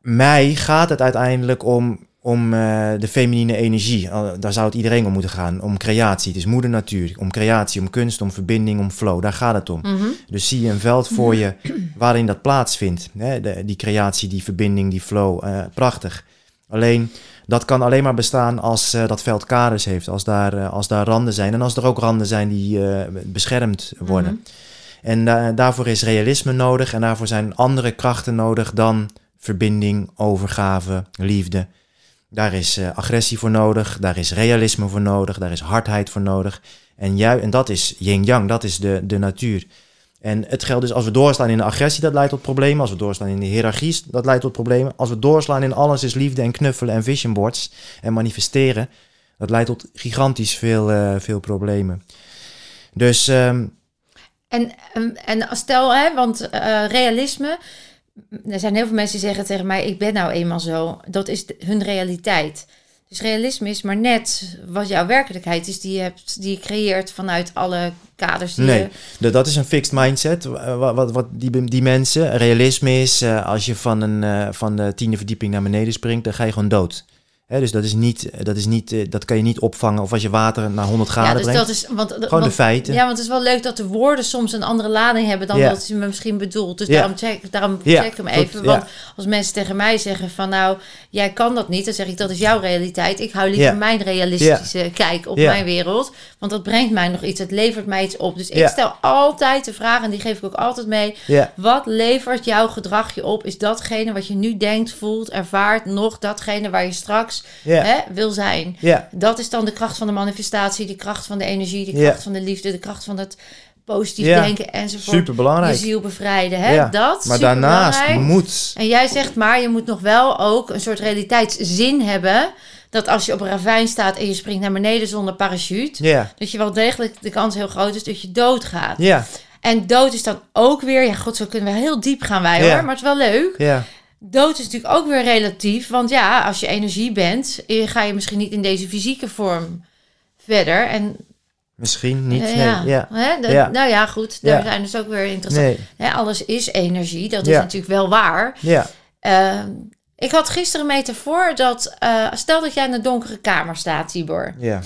mij gaat het uiteindelijk om, om eh, de feminine energie. Daar zou het iedereen om moeten gaan. Om creatie. Het is moeder natuur. Om creatie, om kunst, om verbinding, om flow. Daar gaat het om. Mhm. Dus zie je een veld voor je waarin dat plaatsvindt. Hè? De, die creatie, die verbinding, die flow. eh, prachtig. Alleen, dat kan alleen maar bestaan als eh, dat veld kaders heeft. Als daar, als daar randen zijn. En als er ook randen zijn die beschermd worden. Mhm. En da- daarvoor is realisme nodig. En daarvoor zijn andere krachten nodig dan verbinding, overgave, liefde. Daar is eh, agressie voor nodig. Daar is realisme voor nodig. Daar is hardheid voor nodig. En, ju- en dat is yin-yang. Dat is de, de natuur. En het geldt dus als we doorslaan in de agressie, dat leidt tot problemen. Als we doorslaan in de hiërarchie, dat leidt tot problemen. Als we doorslaan in alles is liefde en knuffelen en vision boards en manifesteren, dat leidt tot gigantisch veel, eh, veel problemen. Dus En, en, en stel, hè, want eh, realisme. Er zijn heel veel mensen die zeggen tegen mij: Ik ben nou eenmaal zo. Dat is de- hun realiteit. Dus realisme is maar net wat jouw werkelijkheid is, die je, hebt, die je creëert vanuit alle kaders die Nee. je. Dat is een fixed mindset. Wat, wat, wat die, die mensen. Realisme is eh, als je van, een, eh, van de tiende verdieping naar beneden springt, dan ga je gewoon dood. Dus dat is niet, dat is niet, eh, dat kan je niet opvangen. Of als je water naar 100 graden Ja, dus brengt. dat is. Want, Gewoon want, de feiten. Ja, want het is wel leuk dat de woorden soms een andere lading hebben dan Ja. dat ze me misschien bedoelt. Dus Ja. daarom check, daarom check ik hem even. Want als mensen tegen mij zeggen van nou, jij kan dat niet, dan zeg ik dat is jouw realiteit. Ik hou liever mijn realistische kijk op mijn wereld. Want dat brengt mij nog iets, het levert mij iets op. Dus ik stel altijd de vraag, en die geef ik ook altijd mee. Wat levert jouw gedrag je op? Is datgene wat je nu denkt, voelt, ervaart, nog datgene waar je straks hè, wil zijn? Dat is dan de kracht van de manifestatie, de kracht van de energie, de kracht van de liefde, de kracht van het positief denken enzovoort. super belangrijk. Je ziel bevrijden, hè? Dat, Maar daarnaast moet. En jij zegt maar, je moet nog wel ook een soort realiteitszin hebben. Dat als je op een ravijn staat en je springt naar beneden zonder parachute... Dat je wel degelijk, de kans heel groot is dat je doodgaat. ja, En dood is dan ook weer... Ja, god, zo kunnen we heel diep gaan wij hoor, maar het is wel leuk. ja. Dood is natuurlijk ook weer relatief. Want ja, als je energie bent, eh, ga je misschien niet in deze fysieke vorm verder. En Misschien niet. eh, nee, ja, ja. Hè, Ja. nou ja, goed. Daar zijn dus ook weer interessant. Nee, Hè, alles is energie. Dat is natuurlijk wel waar. ja. Ehm, ik had gisteren een metafoor dat... eh, stel dat jij in een donkere kamer staat, Tibor. Ja,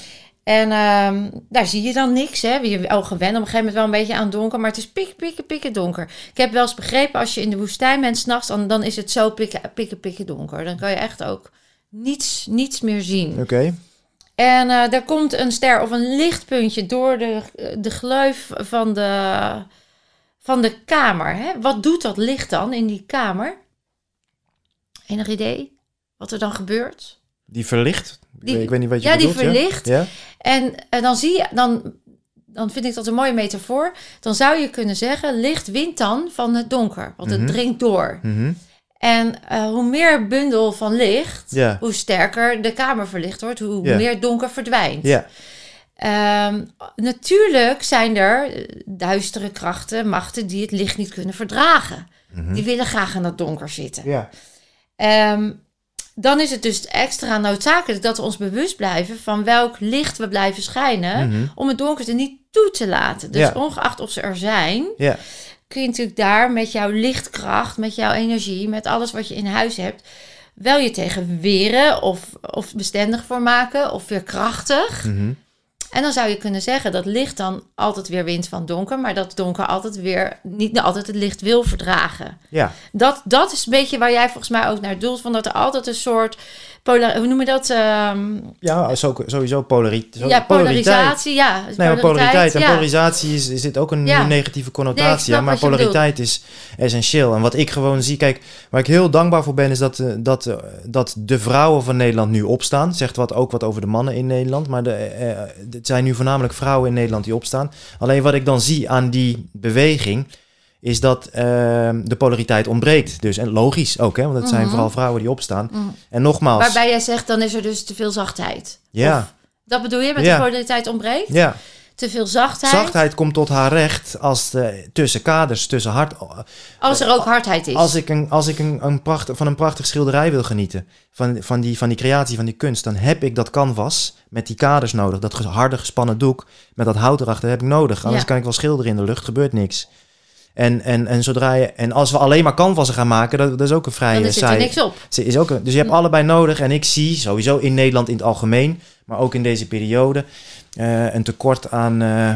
En ehm, daar zie je dan niks. Hè? Je ogen wennen op een gegeven moment wel een beetje aan donker. Maar het is pik, pikken, pikken donker. Ik heb wel eens begrepen, als je in de woestijn bent s'nachts... Dan, dan is het zo pikken, pikken, pikken donker. Dan kan je echt ook niets, niets meer zien. oké. En eh er komt een ster of een lichtpuntje door de, de gleuf van de, van de kamer. Hè? Wat doet dat licht dan in die kamer? Enig idee wat er dan gebeurt? Die verlicht. Ik Die- weet- ik weet niet wat je ja, die bedoelt. verlicht. Ja? En eh, dan zie je, dan, dan vind ik dat een mooie metafoor. Dan zou je kunnen zeggen, licht wint dan van het donker. Want Mhm. het dringt door. Mhm. En eh, hoe meer bundel van licht, Ja. hoe sterker de kamer verlicht wordt. Hoe Ja. meer donker verdwijnt. Ja, Ehm, natuurlijk zijn er eh, duistere krachten, machten die het licht niet kunnen verdragen. Mhm. Die willen graag in dat donker zitten. ja. Dan is het dus extra noodzakelijk dat we ons bewust blijven van welk licht we blijven schijnen. Mhm. Om het donker er niet toe te laten. Dus Ja. ongeacht of ze er zijn, Ja, kun je natuurlijk daar met jouw lichtkracht, met jouw energie, met alles wat je in huis hebt, wel je tegen weren of, of bestendig voor maken of weer krachtig. Mhm. En dan zou je kunnen zeggen dat licht dan altijd weer wint van donker, maar dat donker altijd weer niet altijd het licht wil verdragen. Ja, Dat, dat is een beetje waar jij volgens mij ook naar doelt, van dat er altijd een soort polar, hoe noem je dat? Ehm, ja zo, sowieso polari ja, polariteit. polarisatie, ja. Nee, maar polariteit. En ja. polarisatie is, is zit ook een Ja. negatieve Nee, connotatie. aan, maar bedoelt. polariteit is essentieel. En wat ik gewoon zie, kijk, waar ik heel dankbaar voor ben, is dat, eh, dat, eh, dat de vrouwen van Nederland nu opstaan. Zegt wat ook wat over de mannen in Nederland. Maar de, eh, eh, het zijn nu voornamelijk vrouwen in Nederland die opstaan. Alleen wat ik dan zie aan die beweging. Is dat eh, de polariteit ontbreekt. Dus, en logisch ook, hè, want het zijn Mhm. vooral vrouwen die opstaan. Mhm. En nogmaals, Waarbij jij zegt, dan is er dus te veel zachtheid. ja, Of- dat bedoel je met Ja. de polariteit ontbreekt? ja. Te veel zachtheid? Zachtheid komt tot haar recht als de, tussen kaders, tussen hart. Als er ook hardheid is. Als ik, een, als ik een, een pracht, van een prachtig schilderij wil genieten, van, van, die, van die creatie, van die kunst, dan heb ik dat canvas met die kaders nodig. Dat harde gespannen doek met dat hout erachter heb ik nodig. Anders Ja. kan ik wel schilderen in de lucht, gebeurt niks. En, en, en, zodra je, en als we alleen maar canvassen gaan maken, dat, dat is ook een vrij dan zit er niks op. Is ook een, dus je hebt allebei nodig. En ik zie sowieso in Nederland in het algemeen, maar ook in deze periode, eh, een tekort aan, eh,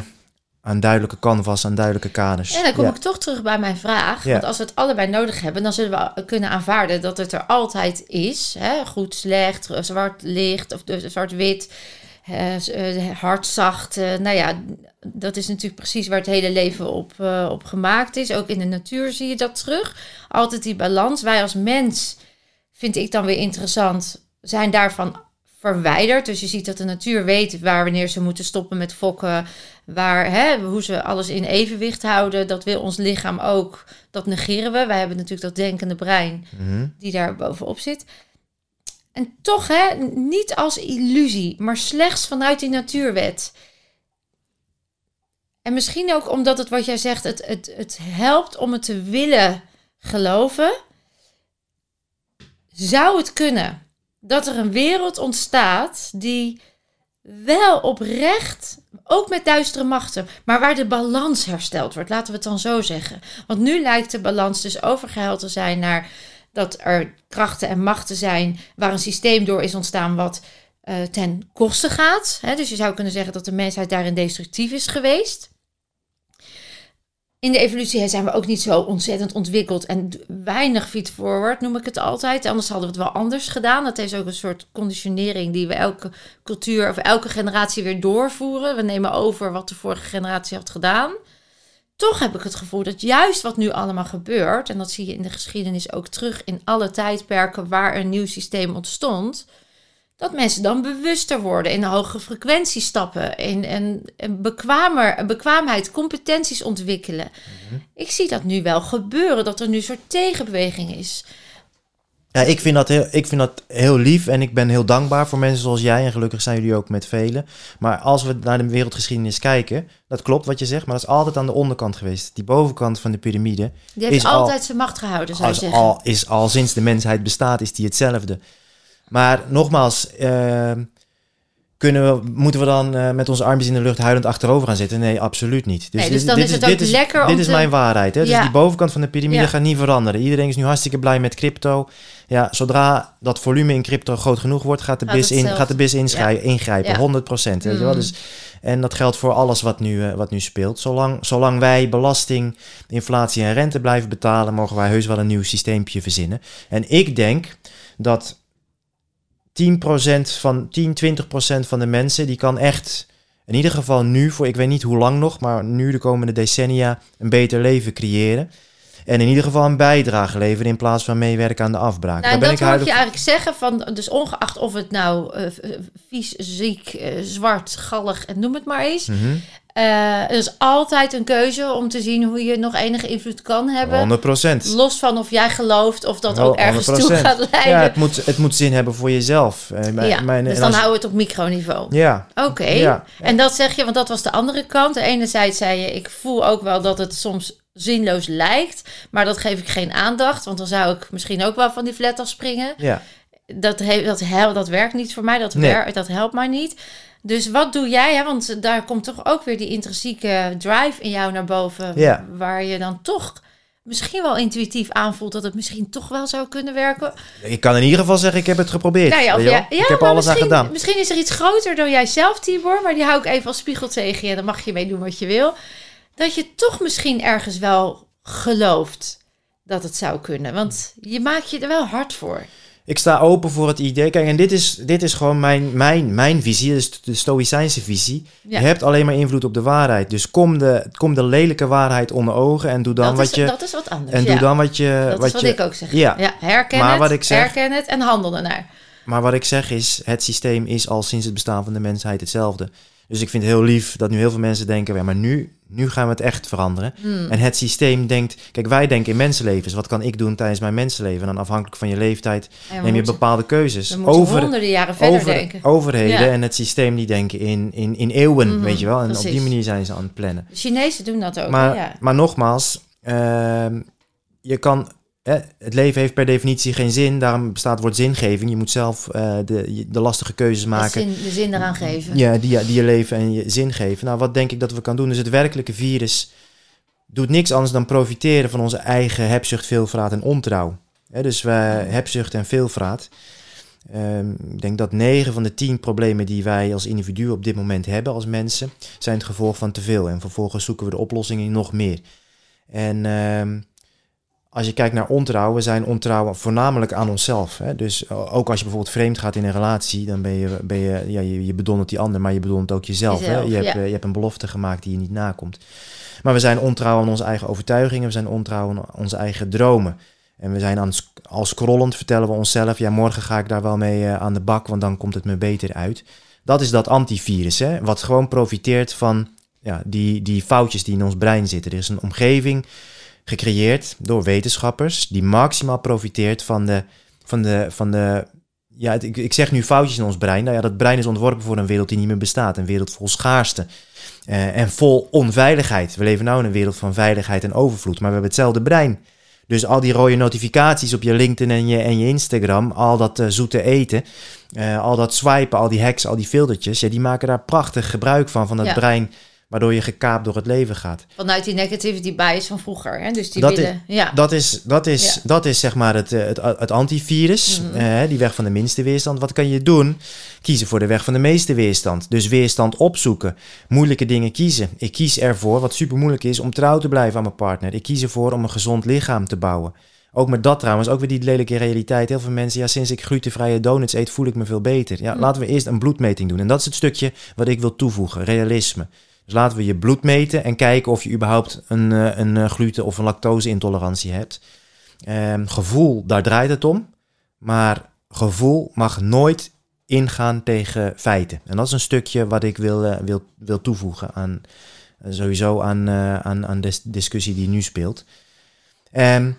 aan duidelijke canvas, aan duidelijke kaders. En dan kom Ja. ik toch terug bij mijn vraag. Ja. Want als we het allebei nodig hebben, dan zullen we kunnen aanvaarden dat het er altijd is. Hè? Goed, slecht, zwart, licht of zwart-wit. Eh, z- eh, hard, zacht. eh, nou ja, dat is natuurlijk precies waar het hele leven op, eh, op gemaakt is. Ook in de natuur zie je dat terug. Altijd die balans. Wij als mens, vind ik dan weer interessant, zijn daarvan verwijderd. Dus je ziet dat de natuur weet waar wanneer ze moeten stoppen met fokken. Waar, hè, hoe ze alles in evenwicht houden. Dat wil ons lichaam ook. Dat negeren we. Wij hebben natuurlijk dat denkende brein Mhm. die daar bovenop zit. En toch, hè, niet als illusie, maar slechts vanuit die natuurwet. En misschien ook omdat het wat jij zegt, het, het, het helpt om het te willen geloven. Zou het kunnen dat er een wereld ontstaat die wel oprecht, ook met duistere machten, maar waar de balans hersteld wordt, laten we het dan zo zeggen. Want nu lijkt de balans dus overgeheld te zijn naar dat er krachten en machten zijn waar een systeem door is ontstaan wat eh, ten koste gaat. Hè? Dus je zou kunnen zeggen dat de mensheid daarin destructief is geweest. In de evolutie zijn we ook niet zo ontzettend ontwikkeld en weinig feed forward, noem ik het altijd. Anders hadden we het wel anders gedaan. Dat is ook een soort conditionering die we elke cultuur of elke generatie weer doorvoeren. We nemen over wat de vorige generatie had gedaan. Toch heb ik het gevoel dat juist wat nu allemaal gebeurt, en dat zie je in de geschiedenis ook terug in alle tijdperken waar een nieuw systeem ontstond, dat mensen dan bewuster worden, in een hogere frequentie stappen, in een bekwamer, een bekwaamheid, competenties ontwikkelen. Ik zie dat nu wel gebeuren, dat er nu een soort tegenbeweging is. Ja, ik vind, dat heel, ik vind dat heel lief en ik ben heel dankbaar voor mensen zoals jij. En gelukkig zijn jullie ook met velen. Maar als we naar de wereldgeschiedenis kijken, dat klopt wat je zegt, maar dat is altijd aan de onderkant geweest. Die bovenkant van de piramide Die heeft Is al- altijd zijn macht gehouden, zou je zeggen. al, is al sinds de mensheid bestaat, is die hetzelfde. Maar nogmaals, eh, kunnen we, moeten we dan eh, met onze armpjes in de lucht huilend achterover gaan zitten? Nee, absoluut niet. Nee, dus dan is het ook lekker Dit is te- mijn waarheid. Hè? Ja. Dus die bovenkant van de piramide Ja. gaat niet veranderen. Iedereen is nu hartstikke blij met crypto. Ja, zodra dat volume in crypto groot genoeg wordt, gaat de Gaat BIS, in, zelf. gaat de BIS ingrijpen. Ja. 100 procent. Weet je wel? Mm. Dus, en dat geldt voor alles wat nu, eh, wat nu speelt. Zolang, zolang wij belasting, inflatie en rente blijven betalen, mogen wij heus wel een nieuw systeempje verzinnen. En ik denk dat 10% van 10, 20% van de mensen die kan echt in ieder geval nu voor ik weet niet hoe lang nog, maar nu de komende decennia een beter leven creëren. En in ieder geval een bijdrage leveren in plaats van meewerken aan de afbraak. Nou, en ben dat ik hoor je eigenlijk zeggen van, dus ongeacht of het nou eh, v- vies, ziek, eh, zwart, gallig en noem het maar eens. Eh, er is altijd een keuze om te zien hoe je nog enige invloed kan hebben. 100%. Los van of jij gelooft of dat Wel, ook ergens toe 100%. gaat leiden. Ja, het moet, het moet zin hebben voor jezelf. Eh, mijn- Ja, mijn- dus en dan als- houden we het op microniveau. Ja, Oké. Ja. En dat zeg je, want dat was de andere kant. De enerzijds zei je, ik voel ook wel dat het soms zinloos lijkt. Maar dat geef ik geen aandacht. Want dan zou ik misschien ook wel van die flat afspringen. ja. Dat, he, dat, hel- dat werkt niet voor mij. Dat, Nee. wer- dat helpt mij niet. Dus wat doe jij? Hè? Want daar komt toch ook weer die intrinsieke drive in jou naar boven. Waar je dan toch misschien wel intuïtief aanvoelt dat het misschien toch wel zou kunnen werken. Ik kan in ieder geval zeggen, ik heb het geprobeerd. Nou ja, of ik heb alles aan gedaan. Misschien is er iets groter dan jijzelf, Tibor. Maar die hou ik even als spiegel tegen je. Dan mag je mee doen wat je wil. Dat je toch misschien ergens wel gelooft dat het zou kunnen. Want je maakt je er wel hard voor. Ik sta open voor het idee. Kijk, en dit is, dit is gewoon mijn, mijn, mijn visie, dus de Stoïcijnse visie. Ja. Je hebt alleen maar invloed op de waarheid. Dus kom de, kom de lelijke waarheid onder ogen en doe dan dat, wat is, je. dat is wat anders. en ja. doe dan wat je. dat wat is wat je ik ook zeg. Ja. herken Maar het, wat ik zeg- herken het en handel ernaar. Maar wat ik zeg is, het systeem is al sinds het bestaan van de mensheid hetzelfde. Dus ik vind het heel lief dat nu heel veel mensen denken, ja, maar nu, nu gaan we het echt veranderen. Hmm. En het systeem denkt, kijk, wij denken in mensenlevens. Wat kan ik doen tijdens mijn mensenleven? En dan afhankelijk van je leeftijd neem je bepaalde keuzes. We Over, honderden jaren verder over, denken. overheden Ja. en het systeem die denken in, in, in eeuwen, Mhm, weet je wel. En op die manier zijn ze aan het plannen. De Chinezen doen dat ook. Maar, ja. maar nogmaals, ehm, je kan, hè, het leven heeft per definitie geen zin. Daarom bestaat het woord zingeving. Je moet zelf eh, de, de lastige keuzes de, maken. zin, de zin eraan geven. Ja, die, die je leven en je zin geven. Nou, wat denk ik dat we kan doen? Dus het werkelijke virus doet niks anders dan profiteren van onze eigen hebzucht, veelvraat en ontrouw. Hè, dus we hebzucht en veelvraat. Ehm, ik denk dat 9 van de 10 problemen die wij als individu op dit moment hebben als mensen, zijn het gevolg van te veel. En vervolgens zoeken we de oplossingen in nog meer. En ehm, als je kijkt naar ontrouw, we zijn ontrouw voornamelijk aan onszelf. Hè? Dus eh, ook als je bijvoorbeeld vreemd gaat in een relatie, dan ben je, ben je, ja, je, je bedondert die ander, maar je bedondert ook jezelf. hè? Je, hebt, ja. eh, je hebt een belofte gemaakt die je niet nakomt. Maar we zijn ontrouw aan onze eigen overtuigingen, we zijn ontrouw aan onze eigen dromen. En we zijn aan, sc- al scrollend vertellen we onszelf, ja, morgen ga ik daar wel mee eh, aan de bak, want dan komt het me beter uit. Dat is dat antivirus, hè? wat gewoon profiteert van ja, die, die foutjes die in ons brein zitten. Er is een omgeving gecreëerd door wetenschappers die maximaal profiteert van de, van de, van de ja, het- ik, ik zeg nu foutjes in ons brein. Nou ja, dat brein is ontworpen voor een wereld die niet meer bestaat. Een wereld vol schaarste eh, en vol onveiligheid. We leven nou in een wereld van veiligheid en overvloed, maar we hebben hetzelfde brein. Dus al die rode notificaties op je LinkedIn en je, en je Instagram, al dat eh, zoete eten, eh, al dat swipen, al die hacks, al die filtertjes, ja, die maken daar prachtig gebruik van, van dat Ja. brein, waardoor je gekaapt door het leven gaat. Vanuit die negativity bias van vroeger. Hè? Dus die Dat willen... ja. Dat is, dat is, Ja. dat is zeg maar het, eh, het, het antivirus, Mhm. eh, die weg van de minste weerstand. Wat kan je doen? Kiezen voor de weg van de meeste weerstand. Dus weerstand opzoeken, moeilijke dingen kiezen. Ik kies ervoor, wat super moeilijk is, om trouw te blijven aan mijn partner. Ik kies ervoor om een gezond lichaam te bouwen. Ook met dat trouwens, ook weer die lelijke realiteit. Heel veel mensen, ja, sinds ik glutenvrije donuts eet, voel ik me veel beter. Ja, Mhm. laten we eerst een bloedmeting doen. En dat is het stukje wat ik wil toevoegen, realisme. Dus laten we je bloed meten en kijken of je überhaupt een, eh, een eh, gluten- of een lactose-intolerantie hebt. Ehm, gevoel, daar draait het om. Maar gevoel mag nooit ingaan tegen feiten. En dat is een stukje wat ik wil, eh, wil, wil toevoegen aan sowieso aan, aan, aan de discussie die nu speelt. Ehm,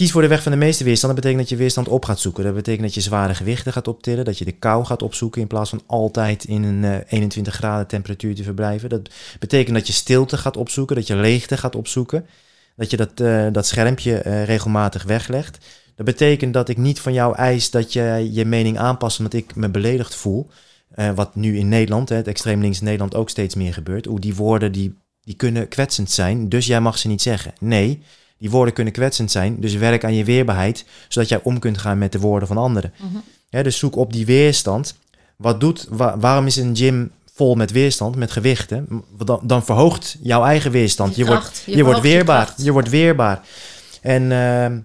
kies voor de weg van de meeste weerstand. Dat betekent dat je weerstand op gaat zoeken. Dat betekent dat je zware gewichten gaat optillen. Dat je de kou gaat opzoeken in plaats van altijd in een eh, 21 graden temperatuur te verblijven. Dat betekent dat je stilte gaat opzoeken. Dat je leegte gaat opzoeken. Dat je dat, eh, dat schermpje eh, regelmatig weglegt. Dat betekent dat ik niet van jou eis dat je je mening aanpast omdat ik me beledigd voel. Eh, wat nu in Nederland, het extreem links Nederland ook steeds meer gebeurt. Hoe die woorden die, die kunnen kwetsend zijn, dus jij mag ze niet zeggen. Nee, die woorden kunnen kwetsend zijn, dus werk aan je weerbaarheid, zodat jij om kunt gaan met de woorden van anderen. Mhm. Dus zoek op die weerstand. Wat doet, wa- waarom is een gym vol met weerstand, met gewichten? Dan, dan verhoogt jouw eigen weerstand. Je, wordt, kracht, je, wordt je weerbaar. Je wordt weerbaar. En, ehm,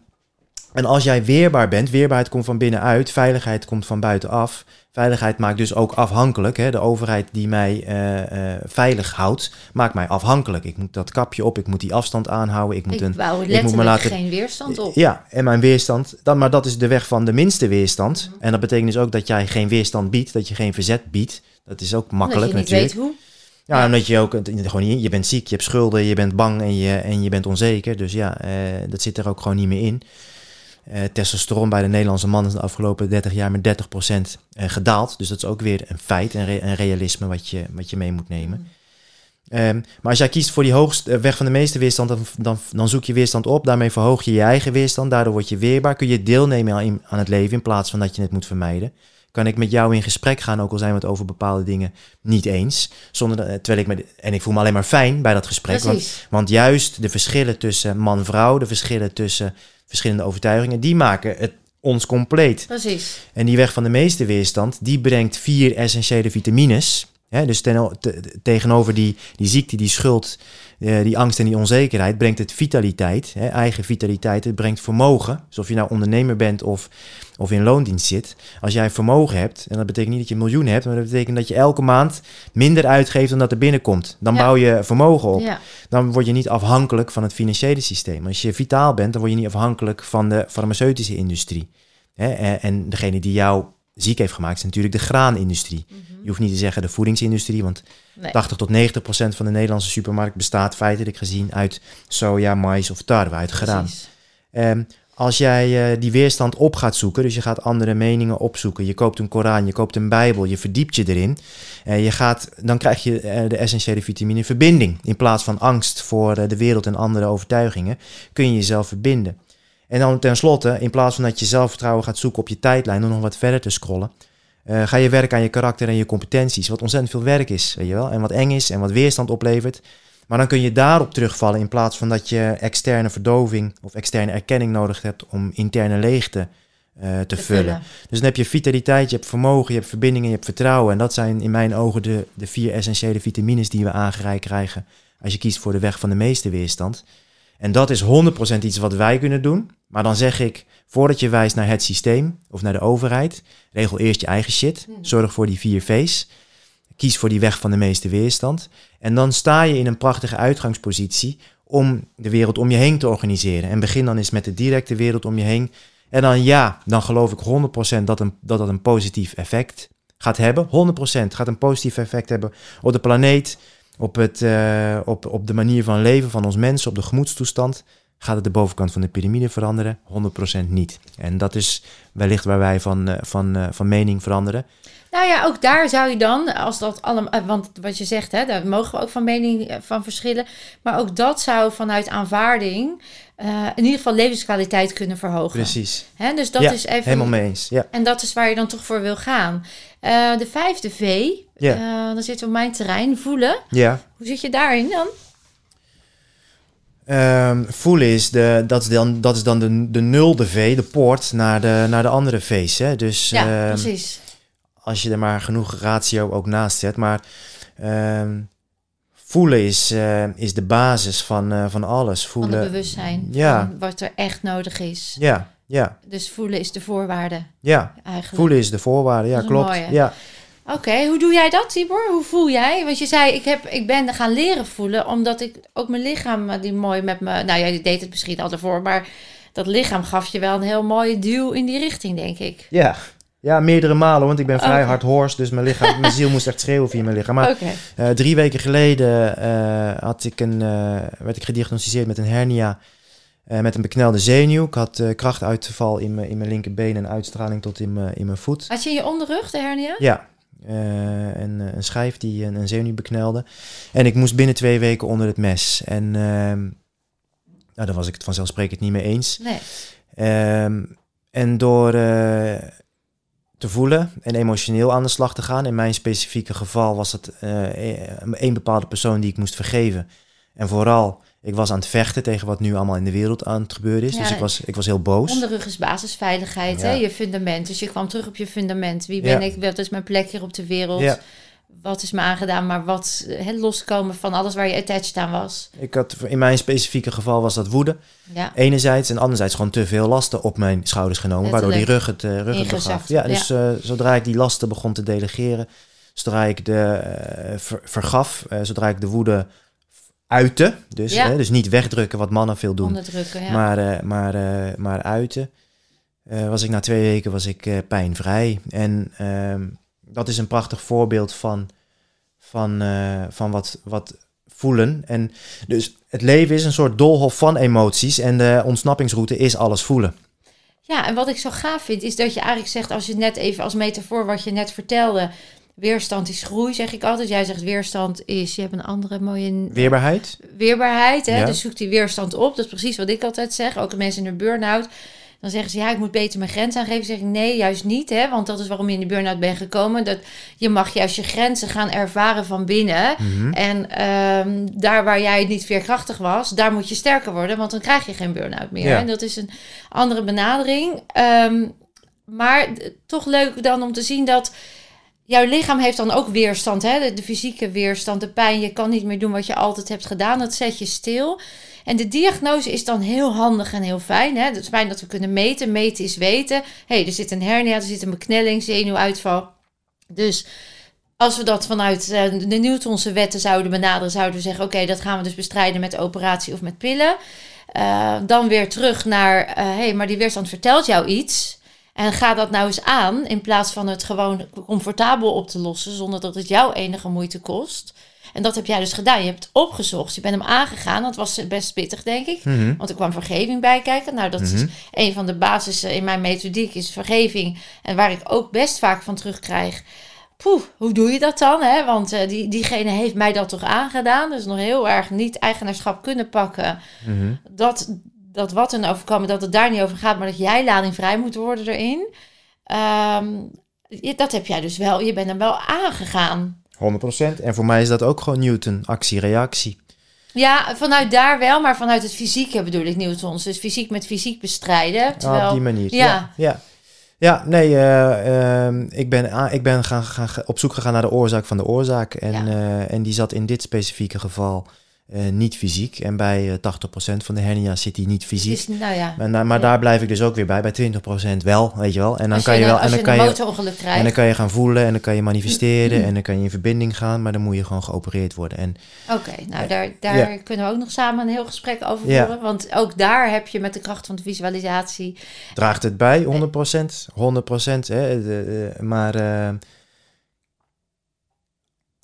en als jij weerbaar bent, weerbaarheid komt van binnenuit, veiligheid komt van buitenaf. Veiligheid maakt dus ook afhankelijk. Hè? De overheid die mij eh, eh, veilig houdt, maakt mij afhankelijk. Ik moet dat kapje op, ik moet die afstand aanhouden. Ik moet Ik een, bouw me letterlijk laten- geen weerstand op. ja, en mijn weerstand, dan, maar dat is de weg van de minste weerstand. Mhm. En dat betekent dus ook dat jij geen weerstand biedt, dat je geen verzet biedt. Dat is ook makkelijk Omdat je niet natuurlijk. weet hoe. Ja, Ja. omdat je ook gewoon niet, je bent ziek, je hebt schulden, je bent bang en je, en je bent onzeker. Dus ja, eh, dat zit er ook gewoon niet meer in. Eh, testosteron bij de Nederlandse man is de afgelopen 30 jaar met 30% eh, gedaald. Dus dat is ook weer een feit, een, re- een realisme wat je, wat je mee moet nemen. Ehm, maar als jij kiest voor die hoogste eh, weg van de meeste weerstand, dan, dan, dan zoek je weerstand op. Daarmee verhoog je je eigen weerstand. Daardoor word je weerbaar. Kun je deelnemen aan, aan het leven in plaats van dat je het moet vermijden. kan ik met jou in gesprek gaan, ook al zijn we het over bepaalde dingen niet eens. Zonder dat, terwijl ik me, en ik voel me alleen maar fijn bij dat gesprek. Want juist de verschillen tussen man-vrouw, de verschillen tussen verschillende overtuigingen, die maken het ons compleet. Precies. En die weg van de meeste weerstand, die brengt vier essentiële vitamines. Hè, dus ten, te- tegenover die, die ziekte, die schuld, eh, die angst en die onzekerheid, brengt het vitaliteit, hè, eigen vitaliteit. Het brengt vermogen. Dus of je nou ondernemer bent of, of in loondienst zit. Als jij vermogen hebt, en dat betekent niet dat je een miljoen hebt, maar dat betekent dat je elke maand minder uitgeeft dan dat er binnenkomt. Dan Ja. bouw je vermogen op Ja. dan word je niet afhankelijk van het financiële systeem. Als je vitaal bent, dan word je niet afhankelijk van de farmaceutische industrie. Hè? En degene die jou ziek heeft gemaakt, is natuurlijk de graanindustrie. Je hoeft niet te zeggen de voedingsindustrie, want Nee. 80 tot 90 procent van de Nederlandse supermarkt bestaat feitelijk gezien uit soja, mais of tarwe, uit graan. Ehm, als jij eh, die weerstand op gaat zoeken, dus je gaat andere meningen opzoeken, je koopt een Koran, je koopt een Bijbel, je verdiept je erin, eh, je gaat, dan krijg je eh, de essentiële vitamine verbinding. In plaats van angst voor de wereld en andere overtuigingen, kun je jezelf verbinden. En dan tenslotte, in plaats van dat je zelfvertrouwen gaat zoeken op je tijdlijn, om nog wat verder te scrollen, eh, ga je werken aan je karakter en je competenties, wat ontzettend veel werk is, weet je wel, en wat eng is en wat weerstand oplevert. Maar dan kun je daarop terugvallen in plaats van dat je externe verdoving of externe erkenning nodig hebt om interne leegte eh, te, Te vullen. Dus dan heb je vitaliteit, je hebt vermogen, je hebt verbindingen, je hebt vertrouwen. En dat zijn in mijn ogen de, de vier essentiële vitamines die we aangereikt krijgen als je kiest voor de weg van de meeste weerstand. En dat is 100% iets wat wij kunnen doen. Maar dan zeg ik, voordat je wijst naar het systeem of naar de overheid, regel eerst je eigen shit. Zorg voor die vier V's. Kies voor die weg van de meeste weerstand. En dan sta je in een prachtige uitgangspositie om de wereld om je heen te organiseren. En begin dan eens met de directe wereld om je heen. En dan ja, dan geloof ik 100% dat, een, dat dat een positief effect gaat hebben. 100% gaat een positief effect hebben op de planeet, op, het, eh, op, op de manier van leven van ons mensen, op de gemoedstoestand. Gaat het de bovenkant van de piramide veranderen? 100% niet. En dat is wellicht waar wij van, eh, van, eh, van mening veranderen. Nou ja, ook daar zou je dan, als dat allemaal, want wat je zegt, hè, daar mogen we ook van mening van verschillen. Maar ook dat zou vanuit aanvaarding eh, in ieder geval levenskwaliteit kunnen verhogen. Precies. Hè, dus dat ja, is even. helemaal mee eens. Ja. En dat is waar je dan toch voor wil gaan. Eh, de vijfde V, Ja. eh, dan zit op mijn terrein, voelen. ja. Hoe zit je daarin dan? Ehm, voelen is, de, dat is dan, dat is dan de, de nulde V, de poort naar de, naar de andere V's. Hè? Dus Ja, ehm, precies. als je er maar genoeg ratio ook naast zet. Maar ehm, voelen is, eh, is de basis van, eh, van alles. Van het Voelen, bewustzijn. Ja. Van wat er echt nodig is. ja, ja, Dus voelen is de voorwaarde ja. eigenlijk. Voelen is de voorwaarde, ja, klopt. mooie. Ja. Oké, hoe doe jij dat, Tibor? Hoe voel jij? Want je zei, ik, heb, ik ben gaan leren voelen, omdat ik ook mijn lichaam, eh, die mooi met me... Nou ja, je deed het misschien al ervoor, maar dat lichaam gaf je wel een heel mooie duw in die richting, denk ik. Ja. Ja, meerdere malen, want ik ben vrij hard hoors. Dus mijn, lichaam, mijn ziel moest echt schreeuwen via mijn lichaam. Maar Eh, drie weken geleden eh, had ik een, eh, werd ik gediagnosticeerd met een hernia met een beknelde zenuw. Ik had krachtuitval in mijn, in mijn linkerbeen en uitstraling tot in mijn, in mijn voet. had je in je onderrug de hernia? Ja, eh, en, een schijf die een, een zenuw beknelde. En ik moest binnen twee weken onder het mes. En ehm, nou, daar was ik het vanzelfsprekend niet mee eens. Nee. Ehm, en door te voelen en emotioneel aan de slag te gaan. In mijn specifieke geval was het eh één bepaalde persoon die ik moest vergeven. En vooral, ik was aan het vechten tegen wat nu allemaal in de wereld aan het gebeuren is. Ja, dus ik was, ik was heel boos. Onderrug is basisveiligheid, Ja. hè? je fundament. Dus je kwam terug op je fundament. Wie Ja. ben ik? Wat is mijn plek hier op de wereld? Wat is me aangedaan? Maar wat hè, loskomen van alles waar je attached aan was. Ik had, in mijn specifieke geval was dat woede. Ja, Enerzijds en anderzijds gewoon te veel lasten op mijn schouders genomen. Waardoor die rug het, eh, rug het begaf. Ja, dus eh, zodra ik die lasten begon te delegeren. Zodra ik de eh, ver- vergaf. zodra ik de woede uitte. Dus, Ja. dus niet wegdrukken wat mannen veel doen. Ja. Maar, maar, maar uiten. was ik na twee weken was ik pijnvrij. En ehm, dat is een prachtig voorbeeld van, van, eh, van wat, wat voelen. En dus het leven is een soort doolhof van emoties. En de ontsnappingsroute is alles voelen. Ja, en wat ik zo gaaf vind, is dat je eigenlijk zegt, als je net even als metafoor wat je net vertelde, weerstand is groei, zeg ik altijd. Jij zegt weerstand is, je hebt een andere mooie Weerbaarheid? weerbaarheid, hè? Ja. dus zoek die weerstand op. Dat is precies wat ik altijd zeg, ook mensen in de burn-out. Dan zeggen ze, ja, ik moet beter mijn grens aangeven. zeg ik, nee, juist niet, hè. Want dat is waarom je in de burn-out bent gekomen. Dat je mag juist je grenzen gaan ervaren van binnen. Mhm. En ehm, daar waar jij niet veerkrachtig was, daar moet je sterker worden. Want dan krijg je geen burn-out meer. Ja. En dat is een andere benadering. Ehm, maar toch leuk dan om te zien dat jouw lichaam heeft dan ook weerstand. Hè? De, de fysieke weerstand, de pijn. Je kan niet meer doen wat je altijd hebt gedaan. Dat zet je stil. En de diagnose is dan heel handig en heel fijn. Hè? Het is fijn dat we kunnen meten. Meten is weten. hey, er zit een hernia, er zit een beknelling, zenuwuitval. Dus als we dat vanuit eh, de Newtonse wetten zouden benaderen, zouden we zeggen: oké, dat gaan we dus bestrijden met operatie of met pillen. Eh, dan weer terug naar: hé, hey, maar die weerstand vertelt jou iets. En ga dat nou eens aan, in plaats van het gewoon comfortabel op te lossen, zonder dat het jou enige moeite kost. En dat heb jij dus gedaan. Je hebt het opgezocht, je bent hem aangegaan. Dat was best pittig, denk ik. Mhm. Want er kwam vergeving bij kijken. Nou, dat is Mhm. een van de basissen in mijn methodiek, is vergeving. En waar ik ook best vaak van terugkrijg. Poeh, hoe doe je dat dan? Hè? Want eh, die, diegene heeft mij dat toch aangedaan. Dus nog heel erg niet eigenaarschap kunnen pakken. Mhm. Dat, dat wat een overkomen, dat het daar niet over gaat, maar dat jij ladingvrij moet worden erin. Ehm, dat heb jij dus wel. Je bent hem wel aangegaan. 100%. En voor mij is dat ook gewoon Newton, actie-reactie. Ja, vanuit daar wel, maar vanuit het fysieke bedoel ik Newtons. Dus fysiek met fysiek bestrijden. Terwijl, Ah, op die manier. Ja. Ja, ja. Ja, nee, eh, ehm, ik ben, ik ben gaan, gaan, op zoek gegaan naar de oorzaak van de oorzaak. En, Ja. eh, en die zat in dit specifieke geval eh, niet fysiek. En bij eh, 80% van de hernia's zit die niet fysiek. is, nou ja. Maar, maar Ja. daar blijf ik dus ook weer bij. Bij 20% wel, weet je wel. En dan kan je, wel. En dan kan een je, krijgt. en dan kan je gaan voelen en dan kan je manifesteren Mm. en dan kan je in verbinding gaan, maar dan moet je gewoon geopereerd worden. En Oké, nou daar, daar Ja. kunnen we ook nog samen een heel gesprek over Ja. voeren. Want ook daar heb je met de kracht van de visualisatie... draagt het bij, 100%. 100%. Hè, de- de- maar eh,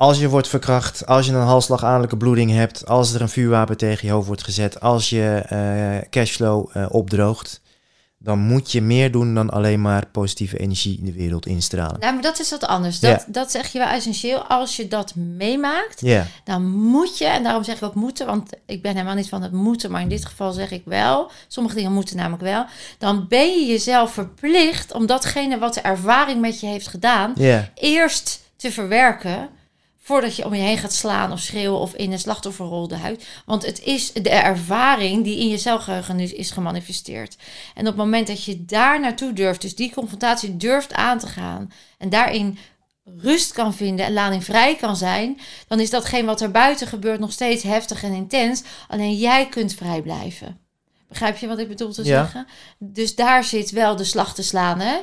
als je wordt verkracht, als je een halsslagadelijke bloeding hebt, als er een vuurwapen tegen je hoofd wordt gezet, als je eh, cashflow eh, opdroogt, dan moet je meer doen dan alleen maar positieve energie in de wereld instralen. Nou, maar dat is wat anders. Dat, dat zeg je wel essentieel. Als je dat meemaakt, dan moet je... En daarom zeg ik ook moeten, want ik ben helemaal niet van het moeten. Maar in dit geval zeg ik wel. Sommige dingen moeten namelijk wel. Dan ben je jezelf verplicht om datgene wat de ervaring met je heeft gedaan... eerst te verwerken voordat je om je heen gaat slaan of schreeuwen of in een slachtofferrol duikt. Want het is de ervaring die in je celgeheugen nu is gemanifesteerd. En op het moment dat je daar naartoe durft, dus die confrontatie durft aan te gaan en daarin rust kan vinden en ladingvrij kan zijn, dan is datgene wat er buiten gebeurt nog steeds heftig en intens. Alleen jij kunt vrij blijven. Begrijp je wat ik bedoel te Ja. zeggen? Dus daar zit wel de slag te slaan. Hè?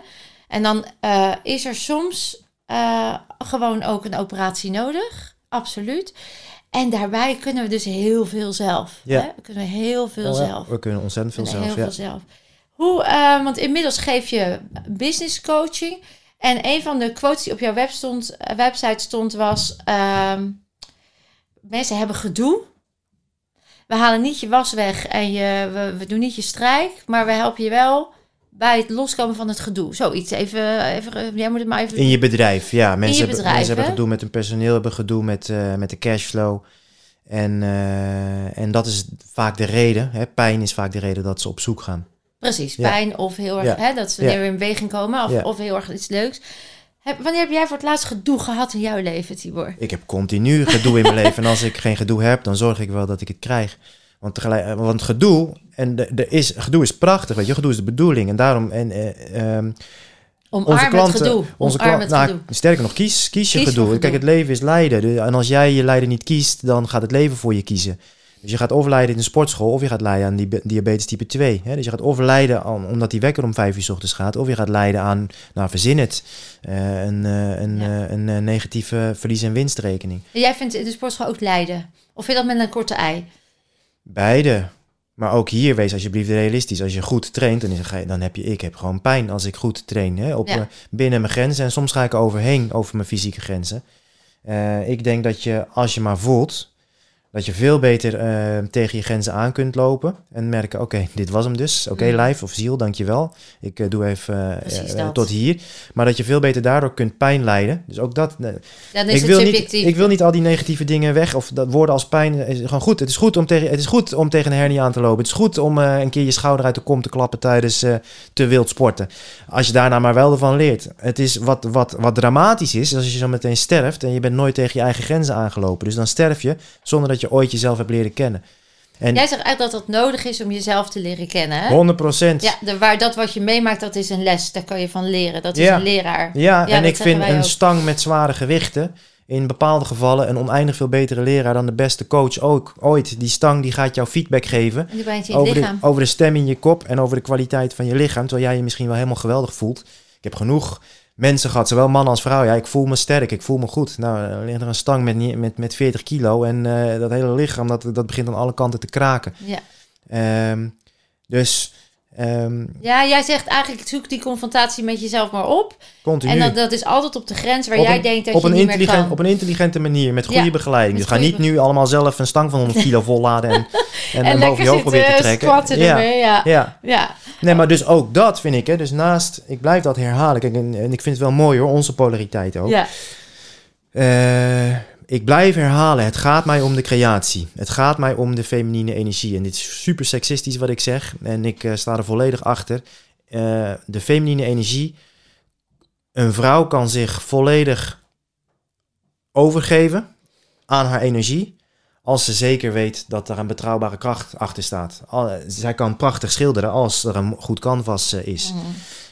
En dan eh, is er soms eh, gewoon ook een operatie nodig. Absoluut. En daarbij kunnen we dus heel veel zelf. Ja. Hè? We kunnen heel veel Oh ja, zelf. we kunnen ontzettend veel zelf. heel Ja. veel zelf. Hoe, eh, want inmiddels geef je business coaching. En een van de quotes die op jouw web stond, eh, website stond was... ehm, mensen hebben gedoe. We halen niet je was weg en je, we, we doen niet je strijk. Maar we helpen je wel bij het loskomen van het gedoe. Zoiets. Even, even, jij moet het maar even... In je bedrijf, ja. Mensen, hebben, mensen hebben gedoe met hun personeel, hebben gedoe met, eh, met de cashflow. En, eh, en dat is vaak de reden, hè, pijn is vaak de reden dat ze op zoek gaan. Precies, Ja. pijn of heel erg, Ja. hè, dat ze Ja. weer in beweging komen of, of heel erg iets leuks. Heb, wanneer heb jij voor het laatst gedoe gehad in jouw leven, Tibor? Ik heb continu gedoe in mijn leven. En als ik geen gedoe heb, dan zorg ik wel dat ik het krijg. Want, tegelijk, eh, want gedoe, en de, de is, gedoe is prachtig, weet je, gedoe is de bedoeling. En daarom, en, eh, ehm, onze klanten, gedoe. onze klanten, nou, sterker nog, kies, kies je Kies gedoe. gedoe. Kijk, het leven is lijden. De- En als jij je lijden niet kiest, dan gaat het leven voor je kiezen. Dus je gaat of lijden in de sportschool, of je gaat lijden aan die diabetes type 2. Hè? Dus je gaat of lijden aan, omdat die wekker om vijf uur 's ochtends gaat, of je gaat lijden aan, nou verzin het, eh, een, een, Ja. een, negatieve verlies- en winstrekening. En jij vindt in de sportschool ook lijden? Of vind je dat met een korte ei? Beide. Maar ook hier, wees alsjeblieft realistisch. Als je goed traint, dan, is, dan heb je, ik heb gewoon pijn als ik goed train. Hè? Op, Ja. binnen mijn grenzen. En soms ga ik overheen over mijn fysieke grenzen. Eh, ik denk dat je, als je maar voelt, Dat je veel beter eh, tegen je grenzen aan kunt lopen. En merken, oké, dit was hem dus. Oké, Mm. lijf of ziel, dankjewel. Ik eh, doe even eh, tot hier. Maar dat je veel beter daardoor kunt pijn lijden. Dus ook dat... Dan is ik, het wil niet, ik wil niet al die negatieve dingen weg. Of dat woorden als pijn. Is gewoon goed. Het is goed om tegen, het is goed om tegen een hernia aan te lopen. Het is goed om een keer je schouder uit de kom te klappen tijdens te wild sporten. Als je daarna maar wel ervan leert. Het is wat, wat, wat dramatisch is, is als je zo meteen sterft en je bent nooit tegen je eigen grenzen aangelopen. Dus dan sterf je zonder dat je ooit jezelf hebt leren kennen. En Jij zegt eigenlijk dat dat nodig is om jezelf te leren kennen. Hè? 100 procent. Ja, de, waar dat wat je meemaakt, dat is een les. Daar kan je van leren. Dat is Ja. een leraar. Ja, Ja, en ik vind een ook. stang met zware gewichten in bepaalde gevallen een oneindig veel betere leraar dan de beste coach ook ooit. Die stang die gaat jou feedback geven over de, over de stem in je kop en over de kwaliteit van je lichaam, terwijl jij je misschien wel helemaal geweldig voelt. Ik heb genoeg mensen gehad, zowel man als vrouw. Ja, ik voel me sterk, ik voel me goed. Nou, er ligt er een stang met, met, met 40 kilo en eh, dat hele lichaam dat, dat begint aan alle kanten te kraken. Ja. Ehm, dus ehm, ja, jij zegt eigenlijk zoek die confrontatie met jezelf maar op. continu. En dat, dat is altijd op de grens waar Op jij een- denkt dat op je een, niet meer kan. op een intelligente manier, met goede Ja, begeleiding. met Dus ga niet nu allemaal zelf een stang van 100 kilo volladen en, en, en, boven je hoofd proberen te trekken. ja, ermee, ja. ja. Ja. Nee, maar dus ook dat vind ik. Hè. Dus naast, ik blijf dat herhalen. Kijk, en, en ik vind het wel mooi hoor, onze polariteit ook. ja. Eh, ik blijf herhalen, het gaat mij om de creatie. Het gaat mij om de feminine energie. En dit is super seksistisch wat ik zeg. En ik eh, sta er volledig achter. Eh, de feminine energie. Een vrouw kan zich volledig overgeven aan haar energie. Als ze zeker weet dat er een betrouwbare kracht achter staat. Al- zij kan prachtig schilderen als er een goed canvas eh, is. Mhm.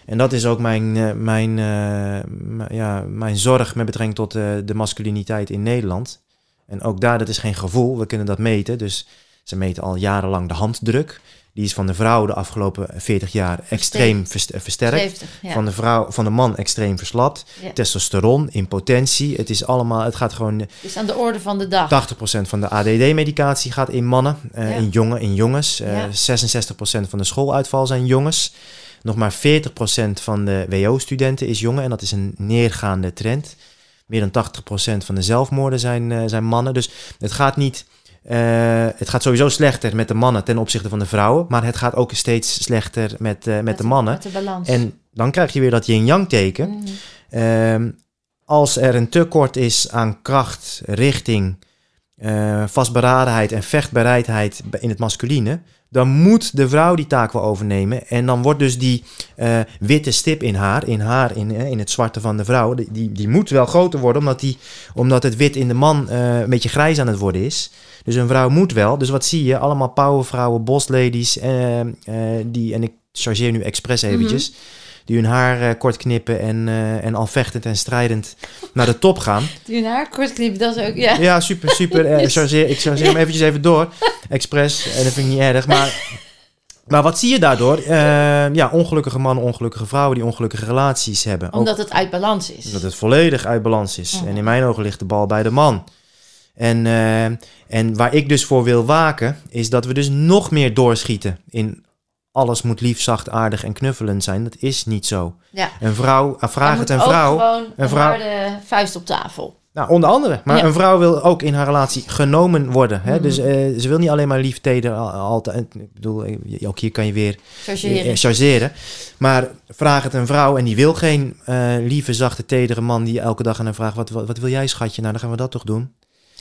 En dat is ook mijn, eh, mijn, eh, ja, mijn zorg met betrekking tot eh, de masculiniteit in Nederland. En ook daar, dat is geen gevoel, we kunnen dat meten. Dus ze meten al jarenlang de handdruk. Die is van de vrouw de afgelopen 40 jaar extreem vers- versterkt. 70, ja. Van, de vrouw, van de man extreem verslapt. Ja. Testosteron, impotentie. Het is allemaal, het gaat gewoon Het is aan de orde van de dag. 80% van de ADD-medicatie gaat in mannen, Ja. in, jongen, in jongens. Eh, Ja. 66% van de schooluitval zijn jongens. Nog maar 40% van de WO-studenten is jongen en dat is een neergaande trend. Meer dan 80% van de zelfmoorden zijn, eh, zijn mannen. Dus het gaat niet. eh, het gaat sowieso slechter met de mannen ten opzichte van de vrouwen. Maar het gaat ook steeds slechter met, eh, met, de mannen. Met de balans. En dan krijg je weer dat yin-yang teken. Mhm. Ehm, als er een tekort is aan kracht, richting, vastberadenheid en vechtbereidheid in het masculine, dan moet de vrouw die taak wel overnemen. En dan wordt dus die eh, witte stip in haar, in haar, in, eh, in het zwarte van de vrouw, die, die, moet wel groter worden, omdat, die, omdat het wit in de man eh, een beetje grijs aan het worden is. Dus een vrouw moet wel. Dus wat zie je? Allemaal powervrouwen, bosladies, eh, die, en ik chargeer nu expres eventjes, die hun haar eh, kort knippen en, eh, en al vechtend en strijdend naar de top gaan. Die hun haar kort knippen, dat is ook... Ja. Ja, super, super. eh, Yes. chargeer, ik chargeer hem eventjes even door. Expres. En dat vind ik niet erg. Maar, maar wat zie je daardoor? Eh, ja, ongelukkige mannen, ongelukkige vrouwen die ongelukkige relaties hebben. Ook Omdat het uit balans is. omdat het volledig uit balans is. En in mijn ogen ligt de bal bij de man. En, eh, en waar ik dus voor wil waken, is dat we dus nog meer doorschieten in alles moet lief, zacht, aardig en knuffelend zijn. Dat is niet zo. Ja. Een vrouw, eh, vraag het een vrouw. gewoon een, vrouw- harde vuist op tafel. Nou, onder andere. Maar Ja. een vrouw wil ook in haar relatie genomen worden. Hè? Mhm. Dus eh, ze wil niet alleen maar lief, teder, al- altijd. Ik bedoel, eh, ook hier kan je weer Chargeren. eh, chargeren. Maar vraag het een vrouw en die wil geen eh, lieve, zachte, tedere man die elke dag aan haar vraagt: wat, wat, wat wil jij, schatje? Nou, dan gaan we dat toch doen.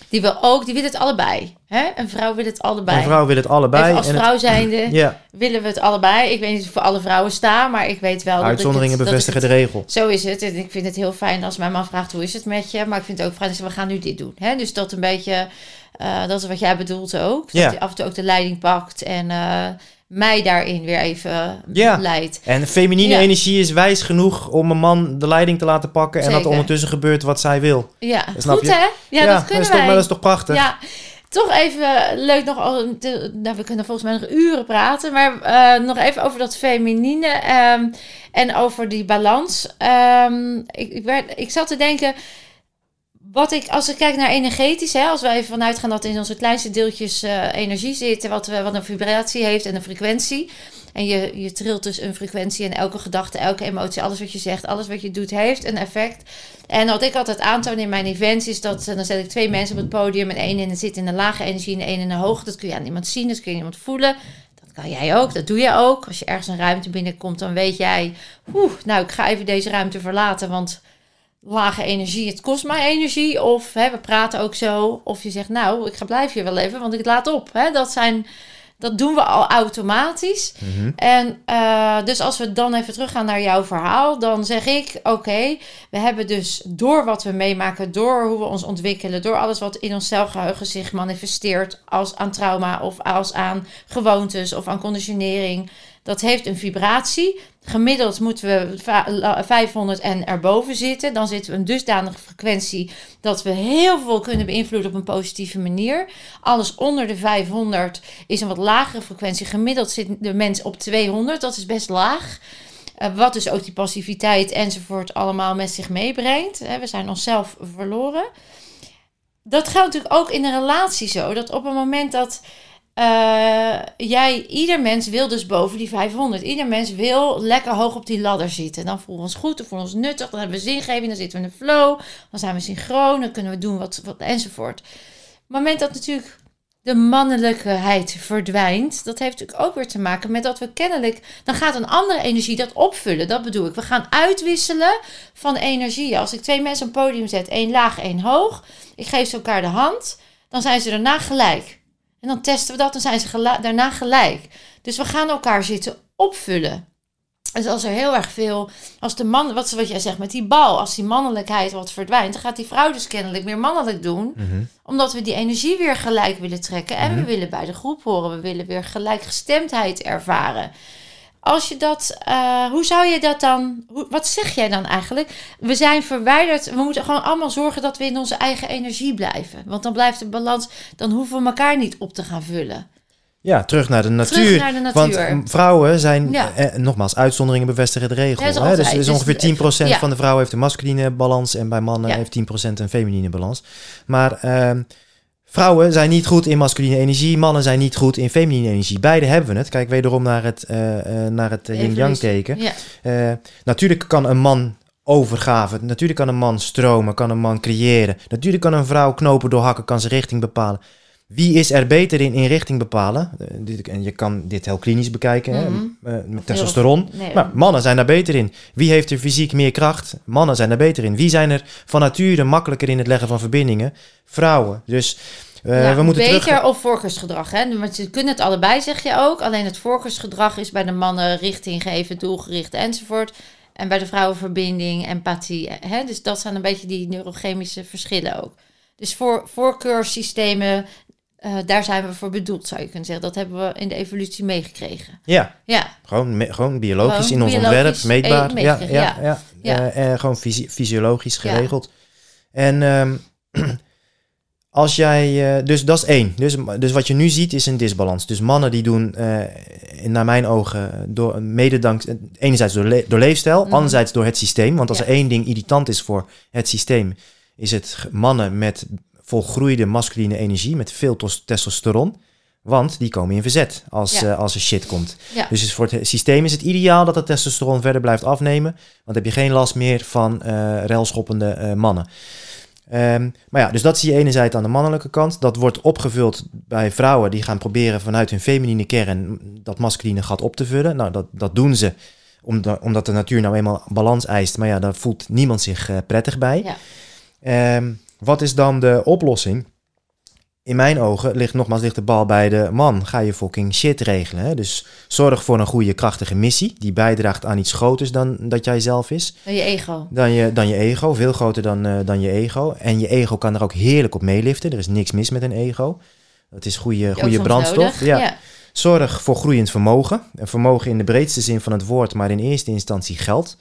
Die wil ook, die wil het allebei. Hè? Een vrouw wil het allebei. Een vrouw wil het allebei. Even als en vrouw zijnde ja, willen we het allebei. Ik weet niet of ik voor alle vrouwen sta, maar ik weet wel uitzonderingen dat ik het, dat ik bevestigen het- de regel. Zo is het. En ik vind het heel fijn als mijn man vraagt hoe is het met je. Maar ik vind het ook fijn als we gaan nu dit doen. Hè? Dus dat een beetje, eh, dat is wat jij bedoelt ook. Dat Ja. je af en toe ook de leiding pakt en eh, mij daarin weer even Ja. leidt. En feminine Ja. energie is wijs genoeg om een man de leiding te laten pakken. En dat er ondertussen gebeurt wat zij wil. Ja, Snap goed je? hè? Ja, dat kunnen is toch, dat is toch prachtig? Ja, toch even leuk nog. Nou, we kunnen volgens mij nog uren praten, maar eh, nog even over dat feminine ehm, en over die balans. Ehm, ik, ik, werd, ik zat te denken. Wat ik, als ik kijk naar energetisch, hè, als wij even vanuit gaan dat in onze kleinste deeltjes eh, energie zit, wat, we, wat een vibratie heeft en een frequentie. En je, je trilt dus een frequentie en elke gedachte, elke emotie, alles wat je zegt, alles wat je doet, heeft een effect. En wat ik altijd aantoon in mijn events is dat dan zet ik twee mensen op het podium. En één zit in een lage energie en één in een hoge. Dat kun je aan iemand zien, dat kun je iemand voelen. Dat kan jij ook, dat doe je ook. Als je ergens een ruimte binnenkomt, dan weet jij, oeh, nou ik ga even deze ruimte verlaten, want lage energie, het kost mij energie. Of hè, we praten ook zo. Of je zegt, nou, ik ga blijven hier wel even, want ik laat op. Hè? Dat, zijn, dat doen we al automatisch. Mhm. En uh, dus als we dan even teruggaan naar jouw verhaal, dan zeg ik: Oké, we hebben dus door wat we meemaken, door hoe we ons ontwikkelen, door alles wat in ons celgeheugen zich manifesteert, als aan trauma of als aan gewoontes of aan conditionering, dat heeft een vibratie. Gemiddeld moeten we 500 en erboven zitten. Dan zitten we een dusdanige frequentie dat we heel veel kunnen beïnvloeden op een positieve manier. Alles onder de 500 is een wat lagere frequentie. Gemiddeld zit de mens op 200. Dat is best laag. Uh, wat dus ook die passiviteit enzovoort allemaal met zich meebrengt. we zijn onszelf verloren. Dat geldt natuurlijk ook in een relatie zo. Dat op het moment dat uh, jij, ieder mens wil dus boven die 500. Ieder mens wil lekker hoog op die ladder zitten. Dan voelen we ons goed, dan voelen we ons nuttig, dan hebben we zingeving, dan zitten we in de flow, dan zijn we synchroon, dan kunnen we doen wat, wat enzovoort. Het moment dat natuurlijk de mannelijkheid verdwijnt, dat heeft natuurlijk ook weer te maken met dat we kennelijk, dan gaat een andere energie dat opvullen. Dat bedoel ik. We gaan uitwisselen van energie. Als ik twee mensen op een podium zet, één laag, één hoog, ik geef ze elkaar de hand, dan zijn ze daarna gelijk. En dan testen we dat, dan zijn ze daarna gelijk. Dus we gaan elkaar zitten opvullen. Dus als er heel erg veel, als de man, wat, wat jij zegt met die bal, als die mannelijkheid wat verdwijnt, dan gaat die vrouw dus kennelijk meer mannelijk doen. Mhm. Omdat we die energie weer gelijk willen trekken. En we Mhm. willen bij de groep horen. We willen weer gelijkgestemdheid ervaren. Als je dat, eh, hoe zou je dat dan, hoe, wat zeg jij dan eigenlijk? We zijn verwijderd, we moeten gewoon allemaal zorgen dat we in onze eigen energie blijven. Want dan blijft de balans, dan hoeven we elkaar niet op te gaan vullen. Ja, terug naar de natuur. Terug naar de natuur. Want vrouwen zijn, Ja. eh, nogmaals, uitzonderingen bevestigen de regel. Hè? Dus, dus ongeveer 10% ja. van de vrouwen heeft een masculine balans en bij mannen Ja. heeft 10% een feminine balans. Maar ehm, vrouwen zijn niet goed in masculine energie, mannen zijn niet goed in feminine energie. Beide hebben we het. Kijk, wederom naar het, eh, eh, naar het eh, yin-yang teken. Ja. Natuurlijk kan een man overgaven. Natuurlijk kan een man stromen, kan een man creëren. Natuurlijk kan een vrouw knopen doorhakken, kan ze richting bepalen. Wie is er beter in in richting bepalen? Eh, en je kan dit heel klinisch bekijken, hè, Mhm. eh, met testosteron. Nee, Maar mannen zijn daar beter in. Wie heeft er fysiek meer kracht? Mannen zijn daar beter in. Wie zijn er van nature makkelijker in het leggen van verbindingen? Vrouwen. Dus eh, Ja, we moeten beter terug... of voorkeursgedrag. Hè? Want je kunt het allebei, zeg je ook. Alleen het voorkeursgedrag is bij de mannen richting geven, doelgericht enzovoort. En bij de vrouwen verbinding, empathie. Hè? Dus dat zijn een beetje die neurochemische verschillen ook. Dus voor, voorkeurssystemen, eh, daar zijn we voor bedoeld, zou je kunnen zeggen. Dat hebben we in de evolutie meegekregen. Ja, Ja, gewoon, me- gewoon biologisch Gewoon in ons biologisch, ontwerp, meetbaar. eh, ja, meegekregen, ja, ja. ja. Eh, eh, gewoon fysi- fysiologisch geregeld. En ehm, als jij... dus dat is één. Dus, dus wat je nu ziet is een disbalans. Dus mannen die doen, naar mijn ogen, door, mede dank, enerzijds door, le- door leefstijl, Mhm. anderzijds door het systeem. Want als er één ding irritant is voor het systeem, is het mannen met volgroeide masculine energie, met veel tos- testosteron. Want die komen in verzet als, Ja. eh, als er shit komt. ja. Dus voor het systeem is het ideaal dat het testosteron verder blijft afnemen. Want heb je geen last meer van railschoppende eh, mannen. Ehm, maar ja, dus dat zie je enerzijds aan de mannelijke kant. Dat wordt opgevuld bij vrouwen die gaan proberen vanuit hun feminine kern dat masculine gat op te vullen. Nou, dat, dat doen ze omdat, omdat de natuur nou eenmaal balans eist. Maar ja, daar voelt niemand zich prettig bij. Ja. Ehm, wat is dan de oplossing? In mijn ogen ligt nogmaals ligt de bal bij de man. Ga je fucking shit regelen. Hè? Dus zorg voor een goede, krachtige missie. Die bijdraagt aan iets groters dan dat jij zelf is. je ego. Dan je, dan je ego. Veel groter dan, eh, dan je ego. En je ego kan er ook heerlijk op meeliften. Er is niks mis met een ego. Het is goede, goede brandstof. Ja. ja. Zorg voor groeiend vermogen. Een vermogen in de breedste zin van het woord, maar in eerste instantie geld.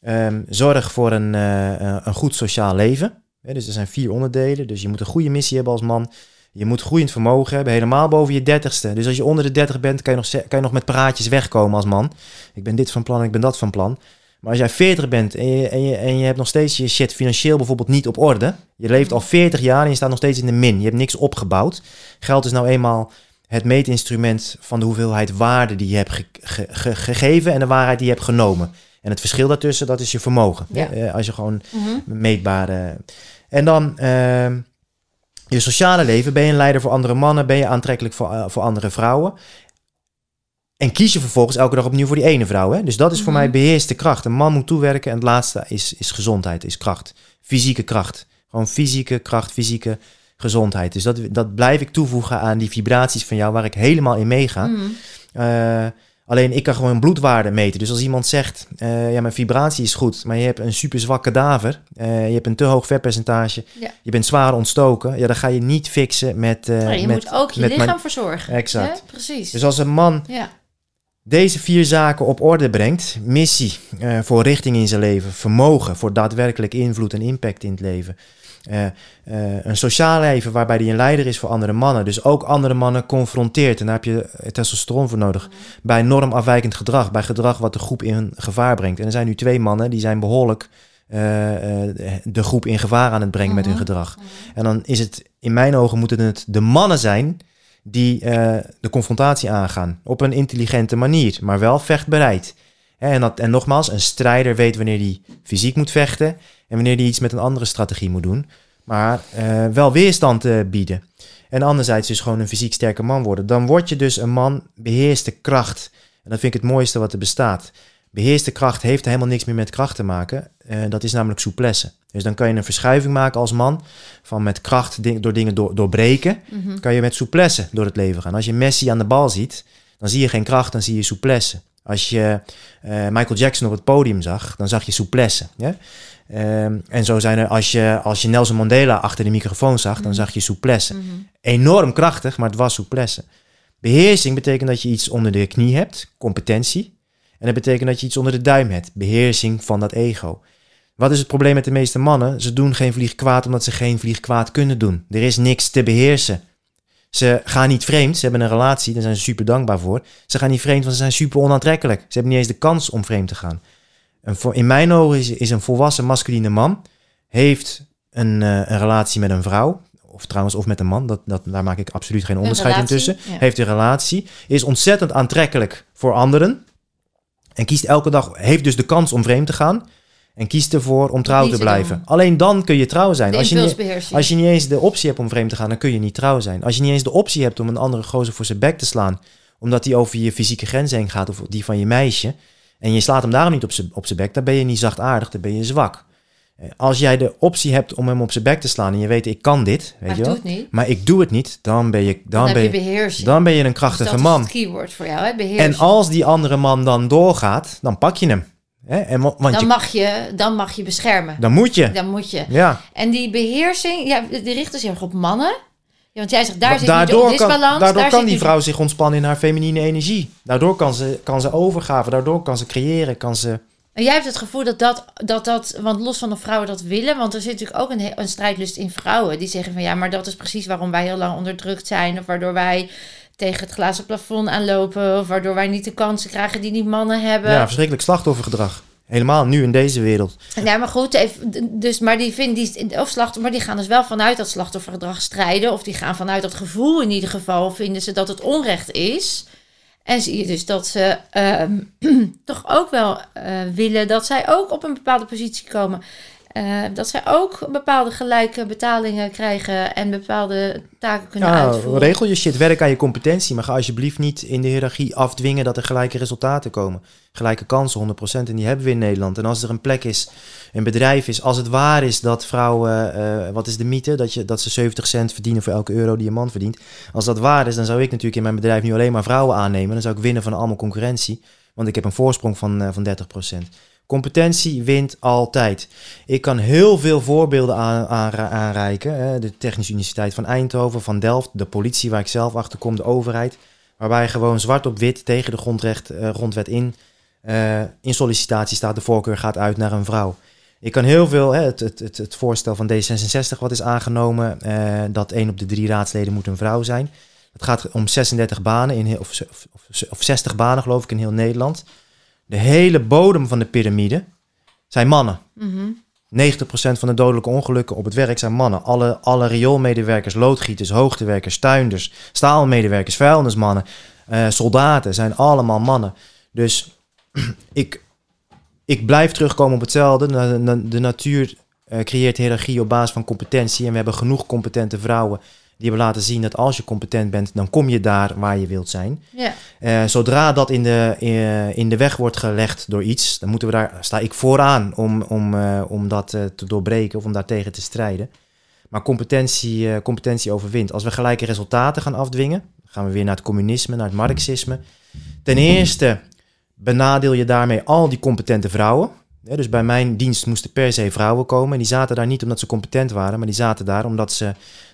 Ehm, zorg voor een, eh, een goed sociaal leven. Dus er zijn vier onderdelen. Dus je moet een goede missie hebben als man. Je moet groeiend vermogen hebben, helemaal boven je dertigste. Dus als je onder de dertig bent, kan je, nog, kan je nog met praatjes wegkomen als man. Ik ben dit van plan, ik ben dat van plan. Maar als jij 40 bent en je, en, je, en je hebt nog steeds je shit financieel bijvoorbeeld niet op orde. Je leeft al 40 jaar en je staat nog steeds in de min. Je hebt niks opgebouwd. Geld is nou eenmaal het meetinstrument van de hoeveelheid waarde die je hebt ge- ge- ge- gegeven en de waarheid die je hebt genomen. En het verschil daartussen, dat is je vermogen. Ja. eh, als je gewoon Mhm. meetbare. En dan ehm, je sociale leven. Ben je een leider voor andere mannen? Ben je aantrekkelijk voor, eh, voor andere vrouwen? En kies je vervolgens elke dag opnieuw voor die ene vrouw. Hè? Dus dat is voor Mhm. mij beheerste kracht. Een man moet toewerken. En het laatste is, is gezondheid, is kracht. Fysieke kracht. Gewoon fysieke kracht, fysieke gezondheid. Dus dat, dat blijf ik toevoegen aan die vibraties van jou, waar ik helemaal in meega. Eh, alleen ik kan gewoon bloedwaarde meten. Dus als iemand zegt, eh, ja, mijn vibratie is goed, maar je hebt een super zwak kadaver, eh, je hebt een te hoog vetpercentage, Ja. je bent zwaar ontstoken, ja, dan ga je niet fixen met... Nee, je met, moet ook je met lichaam mijn- verzorgen. Exact. Hè? Precies. Dus als een man ja. deze vier zaken op orde brengt, missie voor richting in zijn leven, vermogen voor daadwerkelijk invloed en impact in het leven, eh, eh, een sociaal leven waarbij hij een leider is voor andere mannen, dus ook andere mannen confronteert. En daar heb je testosteron voor nodig. Bij normafwijkend gedrag, bij gedrag wat de groep in gevaar brengt. En er zijn nu twee mannen die zijn behoorlijk eh, de groep in gevaar aan het brengen met hun Mhm. gedrag. En dan is het, in mijn ogen, moeten het de mannen zijn die de confrontatie aangaan. Op een intelligente manier, maar wel vechtbereid. En, dat, en nogmaals, een strijder weet wanneer hij fysiek moet vechten en wanneer hij iets met een andere strategie moet doen. Maar eh, wel weerstand eh, bieden. En anderzijds dus gewoon een fysiek sterke man worden. Dan word je dus een man beheerste kracht. En dat vind ik het mooiste wat er bestaat. Beheerste kracht heeft helemaal niks meer met kracht te maken. Eh, dat is namelijk souplesse. Dus dan kan je een verschuiving maken als man. Van met kracht ding- door dingen door, doorbreken. Mhm. Kan je met souplesse door het leven gaan. Als je Messi aan de bal ziet, dan zie je geen kracht, dan zie je souplesse. Als je Michael Jackson op het podium zag, dan zag je souplesse. Ja? Ehm, en zo zijn er, als je, als je Nelson Mandela achter de microfoon zag, dan Mhm. zag je souplesse. Mhm. Enorm krachtig, maar het was souplesse. Beheersing betekent dat je iets onder de knie hebt, competentie. En dat betekent dat je iets onder de duim hebt, beheersing van dat ego. Wat is het probleem met de meeste mannen? Ze doen geen vlieg kwaad omdat ze geen vlieg kwaad kunnen doen. Er is niks te beheersen. Ze gaan niet vreemd, ze hebben een relatie, daar zijn ze super dankbaar voor. Ze gaan niet vreemd, want ze zijn super onaantrekkelijk. Ze hebben niet eens de kans om vreemd te gaan. In mijn ogen is, is een volwassen masculine man, heeft een, eh, een relatie met een vrouw, of trouwens of met een man, dat, dat, daar maak ik absoluut geen onderscheid in relatie, tussen. ja. Heeft een relatie, is ontzettend aantrekkelijk voor anderen en kiest elke dag, heeft dus de kans om vreemd te gaan en kiest ervoor om trouw Niet te blijven. Alleen dan kun je trouw zijn. Als je, niet, als je niet eens de optie hebt om vreemd te gaan, dan kun je niet trouw zijn. Als je niet eens de optie hebt om een andere gozer voor zijn bek te slaan, omdat die over je fysieke grens heen gaat of die van je meisje, en je slaat hem daarom niet op zijn op zijn bek, dan ben je niet zachtaardig, dan ben je zwak. Eh, Als jij de optie hebt om hem op zijn bek te slaan en je weet, ik kan dit, weet maar je wel, maar ik doe het niet, dan ben je, dan Dan, ben je dan ben je een Dus krachtige dat man. is het keyword voor jou, hè? En als die andere man dan doorgaat, dan pak je hem. Hè? En, wa- want dan, je, mag je, dan mag je beschermen. dan moet je. Dan moet je. Ja. En die beheersing, ja, die richten zich op mannen. Ja, want jij zegt, daar zit de daardoor kan, daardoor daar kan die vrouw zich ontspannen in haar feminine energie. Daardoor kan ze, kan ze overgaven, daardoor kan ze creëren, kan ze... En jij hebt het gevoel dat dat, dat dat, want los van of vrouwen dat willen, want er zit natuurlijk ook een, een strijdlust in vrouwen die zeggen van ja, maar dat is precies waarom wij heel lang onderdrukt zijn, of waardoor wij tegen het glazen plafond aanlopen, of waardoor wij niet de kansen krijgen die die mannen hebben. Ja, verschrikkelijk slachtoffergedrag. Helemaal nu in deze wereld. Ja, maar goed, even, dus, maar die vinden die, of slachtoffer, maar die gaan dus wel vanuit dat slachtoffergedrag strijden, of die gaan vanuit dat gevoel in ieder geval, vinden ze dat het onrecht is. En zie je dus dat ze ehm, toch ook wel eh, willen dat zij ook op een bepaalde positie komen. Eh, dat zij ook bepaalde gelijke betalingen krijgen en bepaalde taken kunnen Ja, uitvoeren. regel je shit, werk aan je competentie, maar ga alsjeblieft niet in de hiërarchie afdwingen dat er gelijke resultaten komen. Gelijke kansen, 100%, en die hebben we in Nederland. En als er een plek is, een bedrijf is, als het waar is dat vrouwen, eh, wat is de mythe, dat, je, dat ze 70 cent verdienen voor elke euro die een man verdient. Als dat waar is, dan zou ik natuurlijk in mijn bedrijf nu alleen maar vrouwen aannemen. Dan zou ik winnen van allemaal concurrentie, want ik heb een voorsprong van, eh, van 30%. Competentie wint altijd. Ik kan heel veel voorbeelden aan, aanreiken. De Technische Universiteit van Eindhoven, van Delft, de politie waar ik zelf achter kom, de overheid. Waarbij gewoon zwart op wit tegen de grondrecht, eh, grondwet in, eh, in sollicitatie staat. De voorkeur gaat uit naar een vrouw. Ik kan heel veel, hè, het, het, het, voorstel van D66 wat is aangenomen, eh, dat één op de drie raadsleden moet een vrouw zijn. Het gaat om 36 banen, in of, of, of 60 banen geloof ik in heel Nederland. De hele bodem van de piramide zijn mannen. Mhm. 90% van de dodelijke ongelukken op het werk zijn mannen. Alle, alle rioolmedewerkers, loodgieters, hoogtewerkers, tuinders, staalmedewerkers, vuilnismannen, eh, soldaten zijn allemaal mannen. Dus ik, ik blijf terugkomen op hetzelfde. De, de, de natuur eh, creëert hiërarchie op basis van competentie. En we hebben genoeg competente vrouwen die hebben laten zien dat als je competent bent, dan kom je daar waar je wilt zijn. Ja. Eh, zodra dat in de, eh, in de weg wordt gelegd door iets, dan moeten we daar, sta ik vooraan om, om, eh, om dat te doorbreken of om daartegen te strijden. Maar competentie, competentie overwint. Als we gelijke resultaten gaan afdwingen, gaan we weer naar het communisme, naar het marxisme. Ten eerste benadeel je daarmee al die competente vrouwen. Ja, dus bij mijn dienst moesten per se vrouwen komen. En die zaten daar niet omdat ze competent waren, maar die zaten daar omdat ze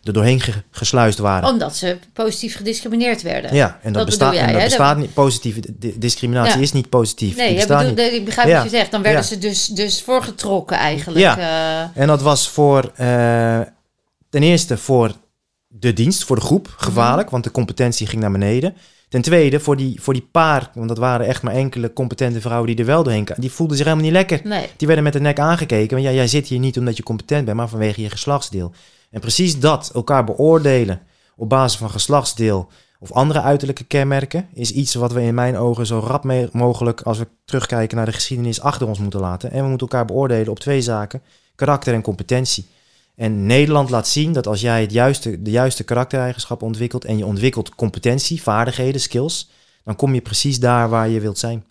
er doorheen ge- gesluist waren. Omdat ze positief gediscrimineerd werden. Ja, en dat, Dat bestaat, jij, en dat bestaat niet. Positieve di- discriminatie Ja. is niet positief. Nee, die je bestaat bedoel, niet. ik begrijp Ja. wat je zegt. Dan werden ze dus, dus voorgetrokken eigenlijk. Ja. eh. En dat was voor eh, ten eerste voor de dienst, voor de groep, Mhm. gevaarlijk, want de competentie ging naar beneden. Ten tweede voor die, voor die paar, want dat waren echt maar enkele competente vrouwen die er wel doorheen kwamen. Die voelden zich helemaal niet lekker. nee. Die werden met de nek aangekeken. Want ja, jij zit hier niet omdat je competent bent, maar vanwege je geslachtsdeel. En precies dat, elkaar beoordelen op basis van geslachtsdeel of andere uiterlijke kenmerken, is iets wat we in mijn ogen zo rap mogelijk, als we terugkijken naar de geschiedenis, achter ons moeten laten. En we moeten elkaar beoordelen op twee zaken: karakter en competentie. En Nederland laat zien dat als jij het juiste, de juiste karaktereigenschappen ontwikkelt en je ontwikkelt competentie, vaardigheden, skills, dan kom je precies daar waar je wilt zijn.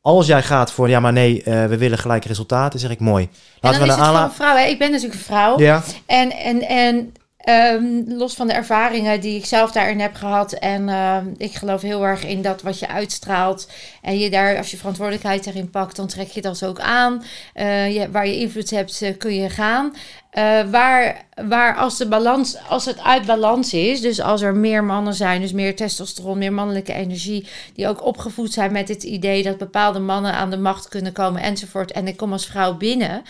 Als jij gaat voor, ja maar nee, eh, we willen gelijke resultaten, zeg ik mooi. En Laten dan we is een het aanla- vrouw. Hè? Ik ben natuurlijk een vrouw. Ja, En, en, en ehm, los van de ervaringen die ik zelf daarin heb gehad. En ehm, ik geloof heel erg in dat wat je uitstraalt. En je daar, als je verantwoordelijkheid erin pakt, dan trek je dat ook aan. Eh, waar je invloed hebt, eh, kun je gaan. Eh, waar, waar als, de balans, als het uit balans is, dus als er meer mannen zijn, dus meer testosteron, meer mannelijke energie, die ook opgevoed zijn met het idee dat bepaalde mannen aan de macht kunnen komen enzovoort. En ik kom als vrouw binnen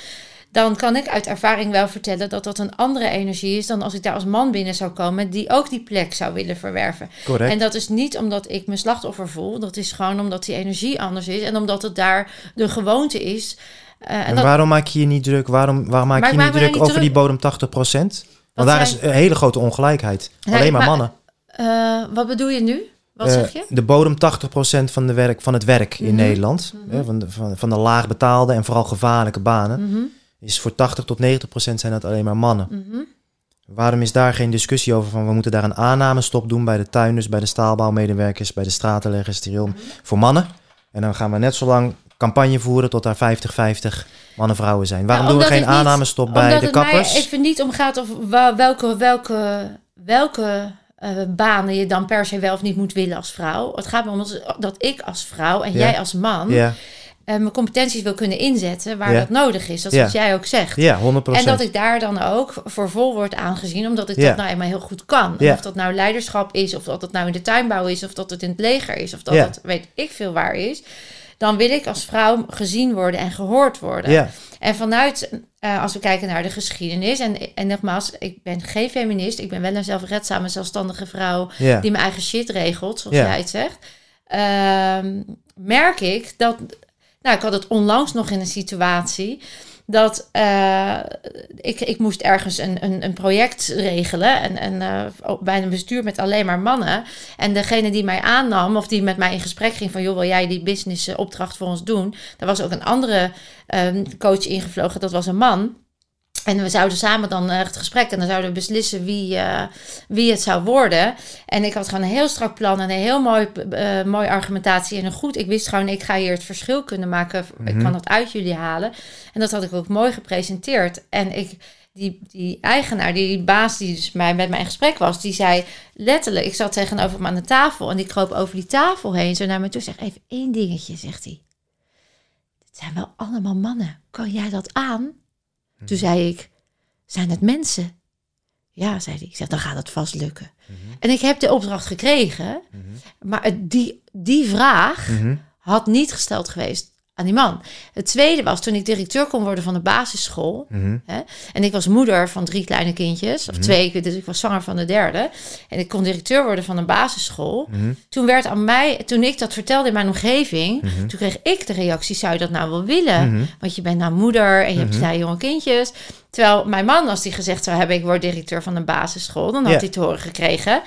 dan kan ik uit ervaring wel vertellen dat dat een andere energie is dan als ik daar als man binnen zou komen die ook die plek zou willen verwerven. correct. En dat is niet omdat ik me slachtoffer voel, dat is gewoon omdat die energie anders is en omdat het daar de gewoonte is. Eh, en en dat, waarom maak je je niet druk? Waarom, waarom maak Maar je je niet druk over die bodem 80% Want daar zijn- is een hele grote ongelijkheid. Nee, Alleen maar, maar- mannen. eh, wat bedoel je nu? Wat Eh, zeg je? De bodem 80% van, de werk, van het werk in Mhm. Nederland, Mhm. van, de, van, van de laag betaalde en vooral gevaarlijke banen, Mhm, is voor 80 tot 90% zijn dat alleen maar mannen. mhm. Waarom is daar geen discussie over van we moeten daar een aannamestop doen bij de tuinders, bij de staalbouwmedewerkers, bij de stratenleggers, steril, Mhm. voor mannen? En dan gaan we net zo lang campagne voeren tot daar 50-50 mannen-vrouwen zijn. Waarom Nou, doen we omdat geen het niet- aannamestop bij Omdat de het mij kappers? even niet om gaat of welke, welke, welke eh, banen je dan per se wel of niet moet willen als vrouw. Het gaat me om dat- ik als vrouw en jij als man eh, mijn competenties wil kunnen inzetten waar Ja. dat nodig is. Dat is Ja. wat jij ook zegt. ja 100% En dat ik daar dan ook voor vol word aangezien, omdat ik Ja. dat nou eenmaal heel goed kan. Of dat nou leiderschap is, of dat het nou in de tuinbouw is, of dat het in het leger is, of dat het weet ik veel waar is. Dan wil ik als vrouw gezien worden en gehoord worden. Ja, En vanuit, eh, als we kijken naar de geschiedenis, en, en nogmaals, ik ben geen feminist, ik ben wel een zelfredzame, zelfstandige vrouw die mijn eigen shit regelt, zoals jij het zegt, ehm, merk ik dat. Nou, ik had het onlangs nog in een situatie dat eh, ik, ik moest ergens een, een, een project regelen en, en eh, bij een bestuur met alleen maar mannen. En degene die mij aannam of die met mij in gesprek ging van joh, wil jij die business eh, opdracht voor ons doen? Daar was ook een andere ehm, coach ingevlogen, dat was een man. En we zouden samen dan eh, het gesprek en dan zouden we beslissen wie, eh, wie het zou worden. En ik had gewoon een heel strak plan en een heel mooi, eh mooie argumentatie. En een goed, ik wist gewoon, ik ga hier het verschil kunnen maken. Ik Mhm. kan dat uit jullie halen. En dat had ik ook mooi gepresenteerd. En ik, die, die eigenaar, die baas die dus mij, met mij in gesprek was, die zei letterlijk, ik zat tegenover hem aan de tafel en ik kroop over die tafel heen. Zo naar me toe, zeg even één dingetje, zegt hij. Het zijn wel allemaal mannen. Kan jij dat aan? Toen zei ik, zijn het mensen? Ja, zei hij. Ik zeg, dan gaat het vast lukken. En ik heb de opdracht gekregen, maar het- die, die vraag Mhm. had niet gesteld geweest aan die man. Het tweede was toen ik directeur kon worden van de basisschool. Mhm. Hè? En ik was moeder van drie kleine kindjes, of twee, dus ik was zwanger van de derde. En ik kon directeur worden van een basisschool. Mhm. Toen werd aan mij, toen ik dat vertelde in mijn omgeving, Mhm. toen kreeg ik de reactie: zou je dat nou wel willen? Mhm. Want je bent nou moeder en je hebt Mhm. twee jonge kindjes. Terwijl mijn man, als die gezegd zou hebben: ik word directeur van een basisschool, dan had hij te horen gekregen.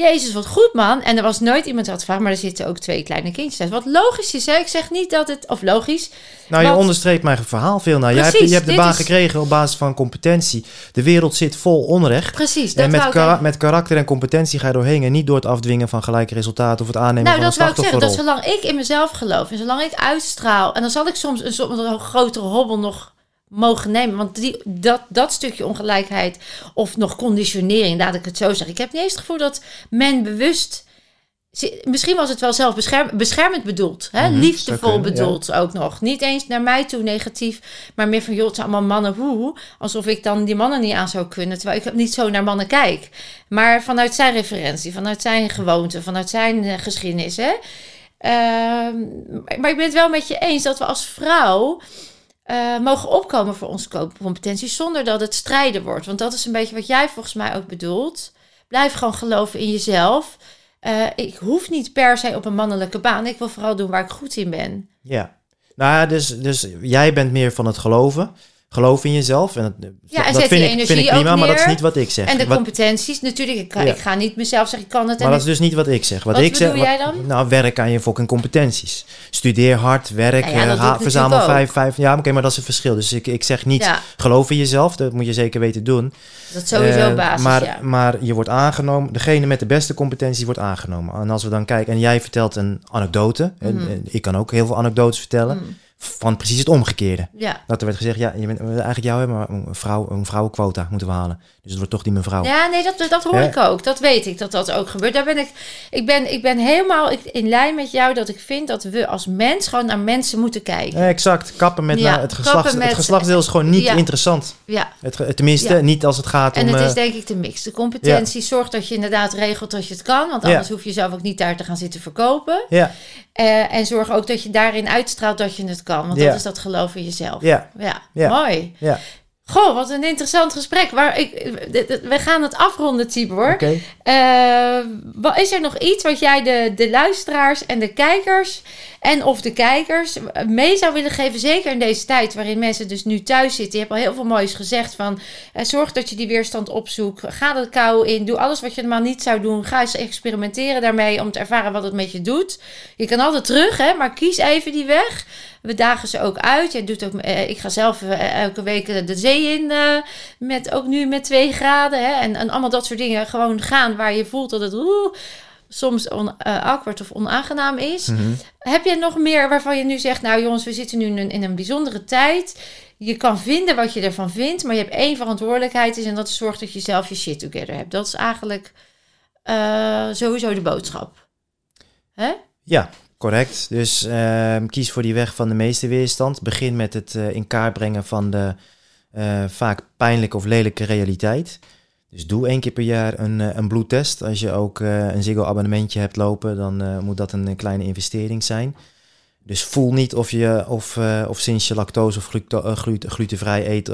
Jezus, wat goed man. En er was nooit iemand die had gevraagd, maar er zitten ook twee kleine kindjes. Wat logisch is, hè? Ik zeg niet dat het, of logisch. Nou, je Want- onderstreept mijn verhaal veel. Nou, jij hebt, je hebt de baan is- gekregen op basis van competentie. De wereld zit vol onrecht. Precies, dat En met, ik met karakter en competentie ga je doorheen. En niet door het afdwingen van gelijke resultaten of het aannemen Nou, van dat een wou ik zeggen. Dat slachtofferrol. zolang ik in mezelf geloof en zolang ik uitstraal... en dan zal ik soms een, soms een grotere hobbel nog mogen nemen. Want die, dat, dat stukje ongelijkheid of nog conditionering, laat ik het zo zeggen. Ik heb niet eens het gevoel dat men bewust... Misschien was het wel zelf bescherm, beschermend bedoeld. Hè? Mhm, Liefdevol kunnen, bedoeld ook nog. Niet eens naar mij toe negatief. Maar meer van, joh, het zijn allemaal mannen. Hoe? Alsof ik dan die mannen niet aan zou kunnen. Terwijl ik niet zo naar mannen kijk. Maar vanuit zijn referentie, vanuit zijn gewoonte, vanuit zijn eh, geschiedenis. Hè? Ehm, maar ik ben het wel met je eens dat we als vrouw eh, mogen opkomen voor onze co- competenties zonder dat het strijden wordt. Want dat is een beetje wat jij volgens mij ook bedoelt. Blijf gewoon geloven in jezelf. Eh, ik hoef niet per se op een mannelijke baan. Ik wil vooral doen waar ik goed in ben. Ja. Nou dus, dus jij bent meer van het geloven. Geloof in jezelf. En dat, Ja, en dat vind, ik, vind energie ik prima, maar dat is niet wat ik zeg. En de Wat- competenties, natuurlijk. Ik, ga- Ja. ik ga niet mezelf zeggen, ik kan het. En Maar dat is dus niet wat ik zeg. Wat, Wat ik zeg, jij dan? Nou, werk aan je fucking competenties. Studeer hard, werk, ja, eh, ha- verzamel vijf, vijf. Ja, oké, maar dat is het verschil. Dus ik, ik zeg niet, geloof in jezelf. Dat moet je zeker weten doen. dat is sowieso Eh, basis, maar, maar je wordt aangenomen. Degene met de beste competentie wordt aangenomen. En als we dan kijken, en jij vertelt een anekdote. En, Mhm. en ik kan ook heel veel anekdotes vertellen. Mm. Van precies het omgekeerde. Ja. Dat er werd gezegd, ja, je bent eigenlijk jou hebben, maar een, vrouw, een vrouwenquota moeten we halen. Dus het wordt toch die mevrouw. Ja, nee, dat, dat hoor Hè? ik ook. Dat weet ik, dat dat ook gebeurt. Daar ben ik, ik, ben, ik ben helemaal in lijn met jou dat ik vind dat we als mens gewoon naar mensen moeten kijken. Eh, exact, kappen met Ja, het, met- het geslachtsdeel is gewoon niet Ja. interessant. Ja, Het, tenminste, niet als het gaat om... en het eh, is denk ik de mix. De competentie zorgt dat je inderdaad regelt dat je het kan. Want anders hoef je zelf ook niet daar te gaan zitten verkopen. ja, Eh, en zorg ook dat je daarin uitstraalt dat je het kan. Want dat is dat geloof in jezelf. Ja, Ja. mooi. ja. Goh, wat een interessant gesprek. Waar ik, we gaan het afronden, Tibor. Oké. Eh, wat- is er nog iets wat jij de, de luisteraars en de kijkers en of de kijkers mee zou willen geven? Zeker in deze tijd waarin mensen dus nu thuis zitten. Je hebt al heel veel moois gezegd van eh, zorg dat je die weerstand opzoekt. Ga de kou in. Doe alles wat je normaal niet zou doen. Ga eens experimenteren daarmee om te ervaren wat het met je doet. Je kan altijd terug, hè, maar kies even die weg. We dagen ze ook uit. Jij doet ook, eh, ik ga zelf eh, elke week eh, de zee in. met, ook nu met twee graden. Hè, en, en allemaal dat soort dingen. Gewoon gaan waar je voelt dat het oeh, soms on, awkward of onaangenaam is. Mhm. Heb je nog meer waarvan je nu zegt... nou jongens, we zitten nu in een, in een bijzondere tijd. Je kan vinden wat je ervan vindt... maar je hebt één verantwoordelijkheid is... en dat is zorg dat je zelf je shit together hebt. Dat is eigenlijk sowieso de boodschap. Hè? Ja, correct. Dus ehm, kies voor die weg van de meeste weerstand. Begin met het eh, in kaart brengen van de eh, vaak pijnlijke of lelijke realiteit. Dus doe één keer per jaar een, eh, een bloedtest. Als je ook een Ziggo-abonnementje hebt lopen, dan moet dat een, kleine investering zijn. Dus voel niet of, je, of, of sinds je lactose of glutenvrij eet,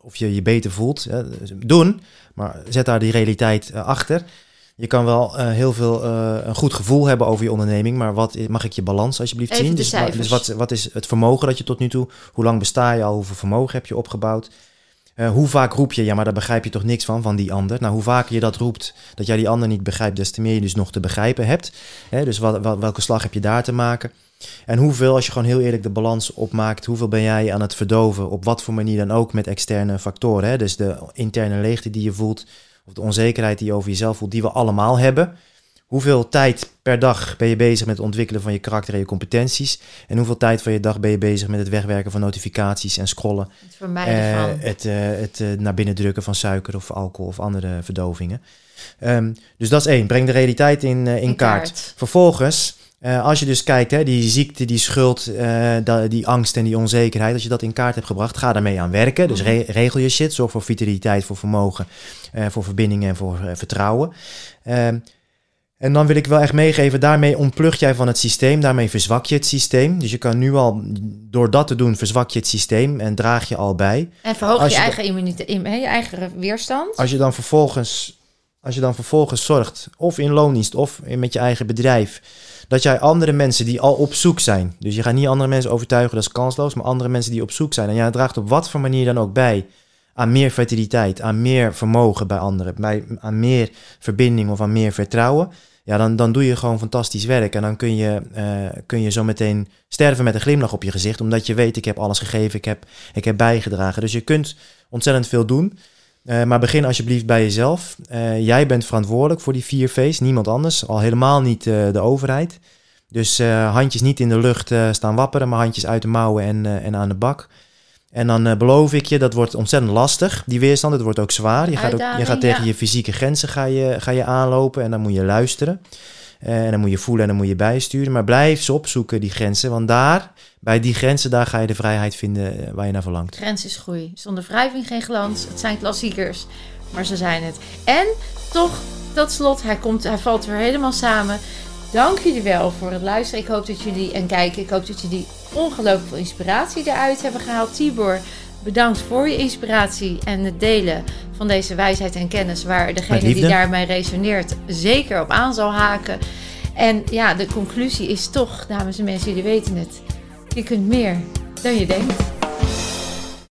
of je je beter voelt. Hè. Dus Doen, maar zet daar die realiteit achter. Je kan wel eh, heel veel eh, een goed gevoel hebben over je onderneming, maar wat mag ik je balans alsjeblieft Even zien? dus dus wat, wat is het vermogen dat je tot nu toe, hoe lang besta je al, hoeveel vermogen heb je opgebouwd? Eh, hoe vaak roep je, ja, maar daar begrijp je toch niks van, van die ander. Nou, hoe vaker je dat roept, dat jij die ander niet begrijpt, des te meer je dus nog te begrijpen hebt. Hè, dus wat, wat- welke slag heb je daar te maken? En hoeveel, als je gewoon heel eerlijk de balans opmaakt, hoeveel ben jij aan het verdoven, op wat voor manier dan ook met externe factoren. Hè? Dus de interne leegte die je voelt, of de onzekerheid die je over jezelf voelt, die we allemaal hebben. Hoeveel tijd per dag ben je bezig met het ontwikkelen van je karakter en je competenties? En hoeveel tijd van je dag ben je bezig met het wegwerken van notificaties en scrollen? Het vermijden Eh, van. het eh, het eh, naar binnen drukken van suiker of alcohol of andere verdovingen. Ehm, dus dat is één. Breng de realiteit in, in, In kaart. kaart. Vervolgens, eh, als je dus kijkt, hè, die ziekte, die schuld, eh, die angst en die onzekerheid, als je dat in kaart hebt gebracht, ga daarmee aan werken. Dus Mhm. re- regel je shit. Zorg voor vitaliteit, voor vermogen, eh, voor verbindingen en voor vertrouwen. Ehm, En dan wil ik wel echt meegeven, daarmee ontplucht jij van het systeem, daarmee verzwak je het systeem. Dus je kan nu al, door dat te doen, verzwak je het systeem en draag je al bij. En verhoog je, je eigen immuniteit, je eigen weerstand. Als je dan vervolgens, als je dan vervolgens zorgt, of in loondienst of met je eigen bedrijf, dat jij andere mensen die al op zoek zijn, dus je gaat niet andere mensen overtuigen, dat is kansloos, maar andere mensen die op zoek zijn, en jij draagt op wat voor manier dan ook bij aan meer fertiliteit, aan meer vermogen bij anderen, bij, aan meer verbinding of aan meer vertrouwen, ja, dan, dan doe je gewoon fantastisch werk. En dan kun je, eh, kun je zo meteen sterven met een glimlach op je gezicht, omdat je weet, ik heb alles gegeven, ik heb, ik heb bijgedragen. Dus je kunt ontzettend veel doen. Eh, maar begin alsjeblieft bij jezelf. Eh, jij bent verantwoordelijk voor die vier V's, niemand anders. Al helemaal niet eh, de overheid. Dus handjes niet in de lucht staan wapperen, maar handjes uit de mouwen en, en aan de bak. En dan beloof ik je, dat wordt ontzettend lastig, die weerstand. Het wordt ook zwaar. Je gaat, ook, je gaat tegen ja. je fysieke grenzen ga je, ga je aanlopen en dan moet je luisteren. Eh, en dan moet je voelen en dan moet je bijsturen. Maar blijf ze opzoeken, die grenzen. Want daar, bij die grenzen, daar ga je de vrijheid vinden eh, waar je naar verlangt. Grens is groei. Zonder wrijving geen glans. Het zijn klassiekers, maar ze zijn het. En toch, tot slot, hij, komt, hij valt weer helemaal samen. Dank jullie wel voor het luisteren. Ik hoop dat jullie en kijken. Ik hoop dat jullie ongelooflijk veel inspiratie eruit hebben gehaald. Tibor, bedankt voor je inspiratie en het delen van deze wijsheid en kennis. Waar degene die daarmee resoneert zeker op aan zal haken. En ja, de conclusie is toch, dames en mensen, jullie weten het. Je kunt meer dan je denkt.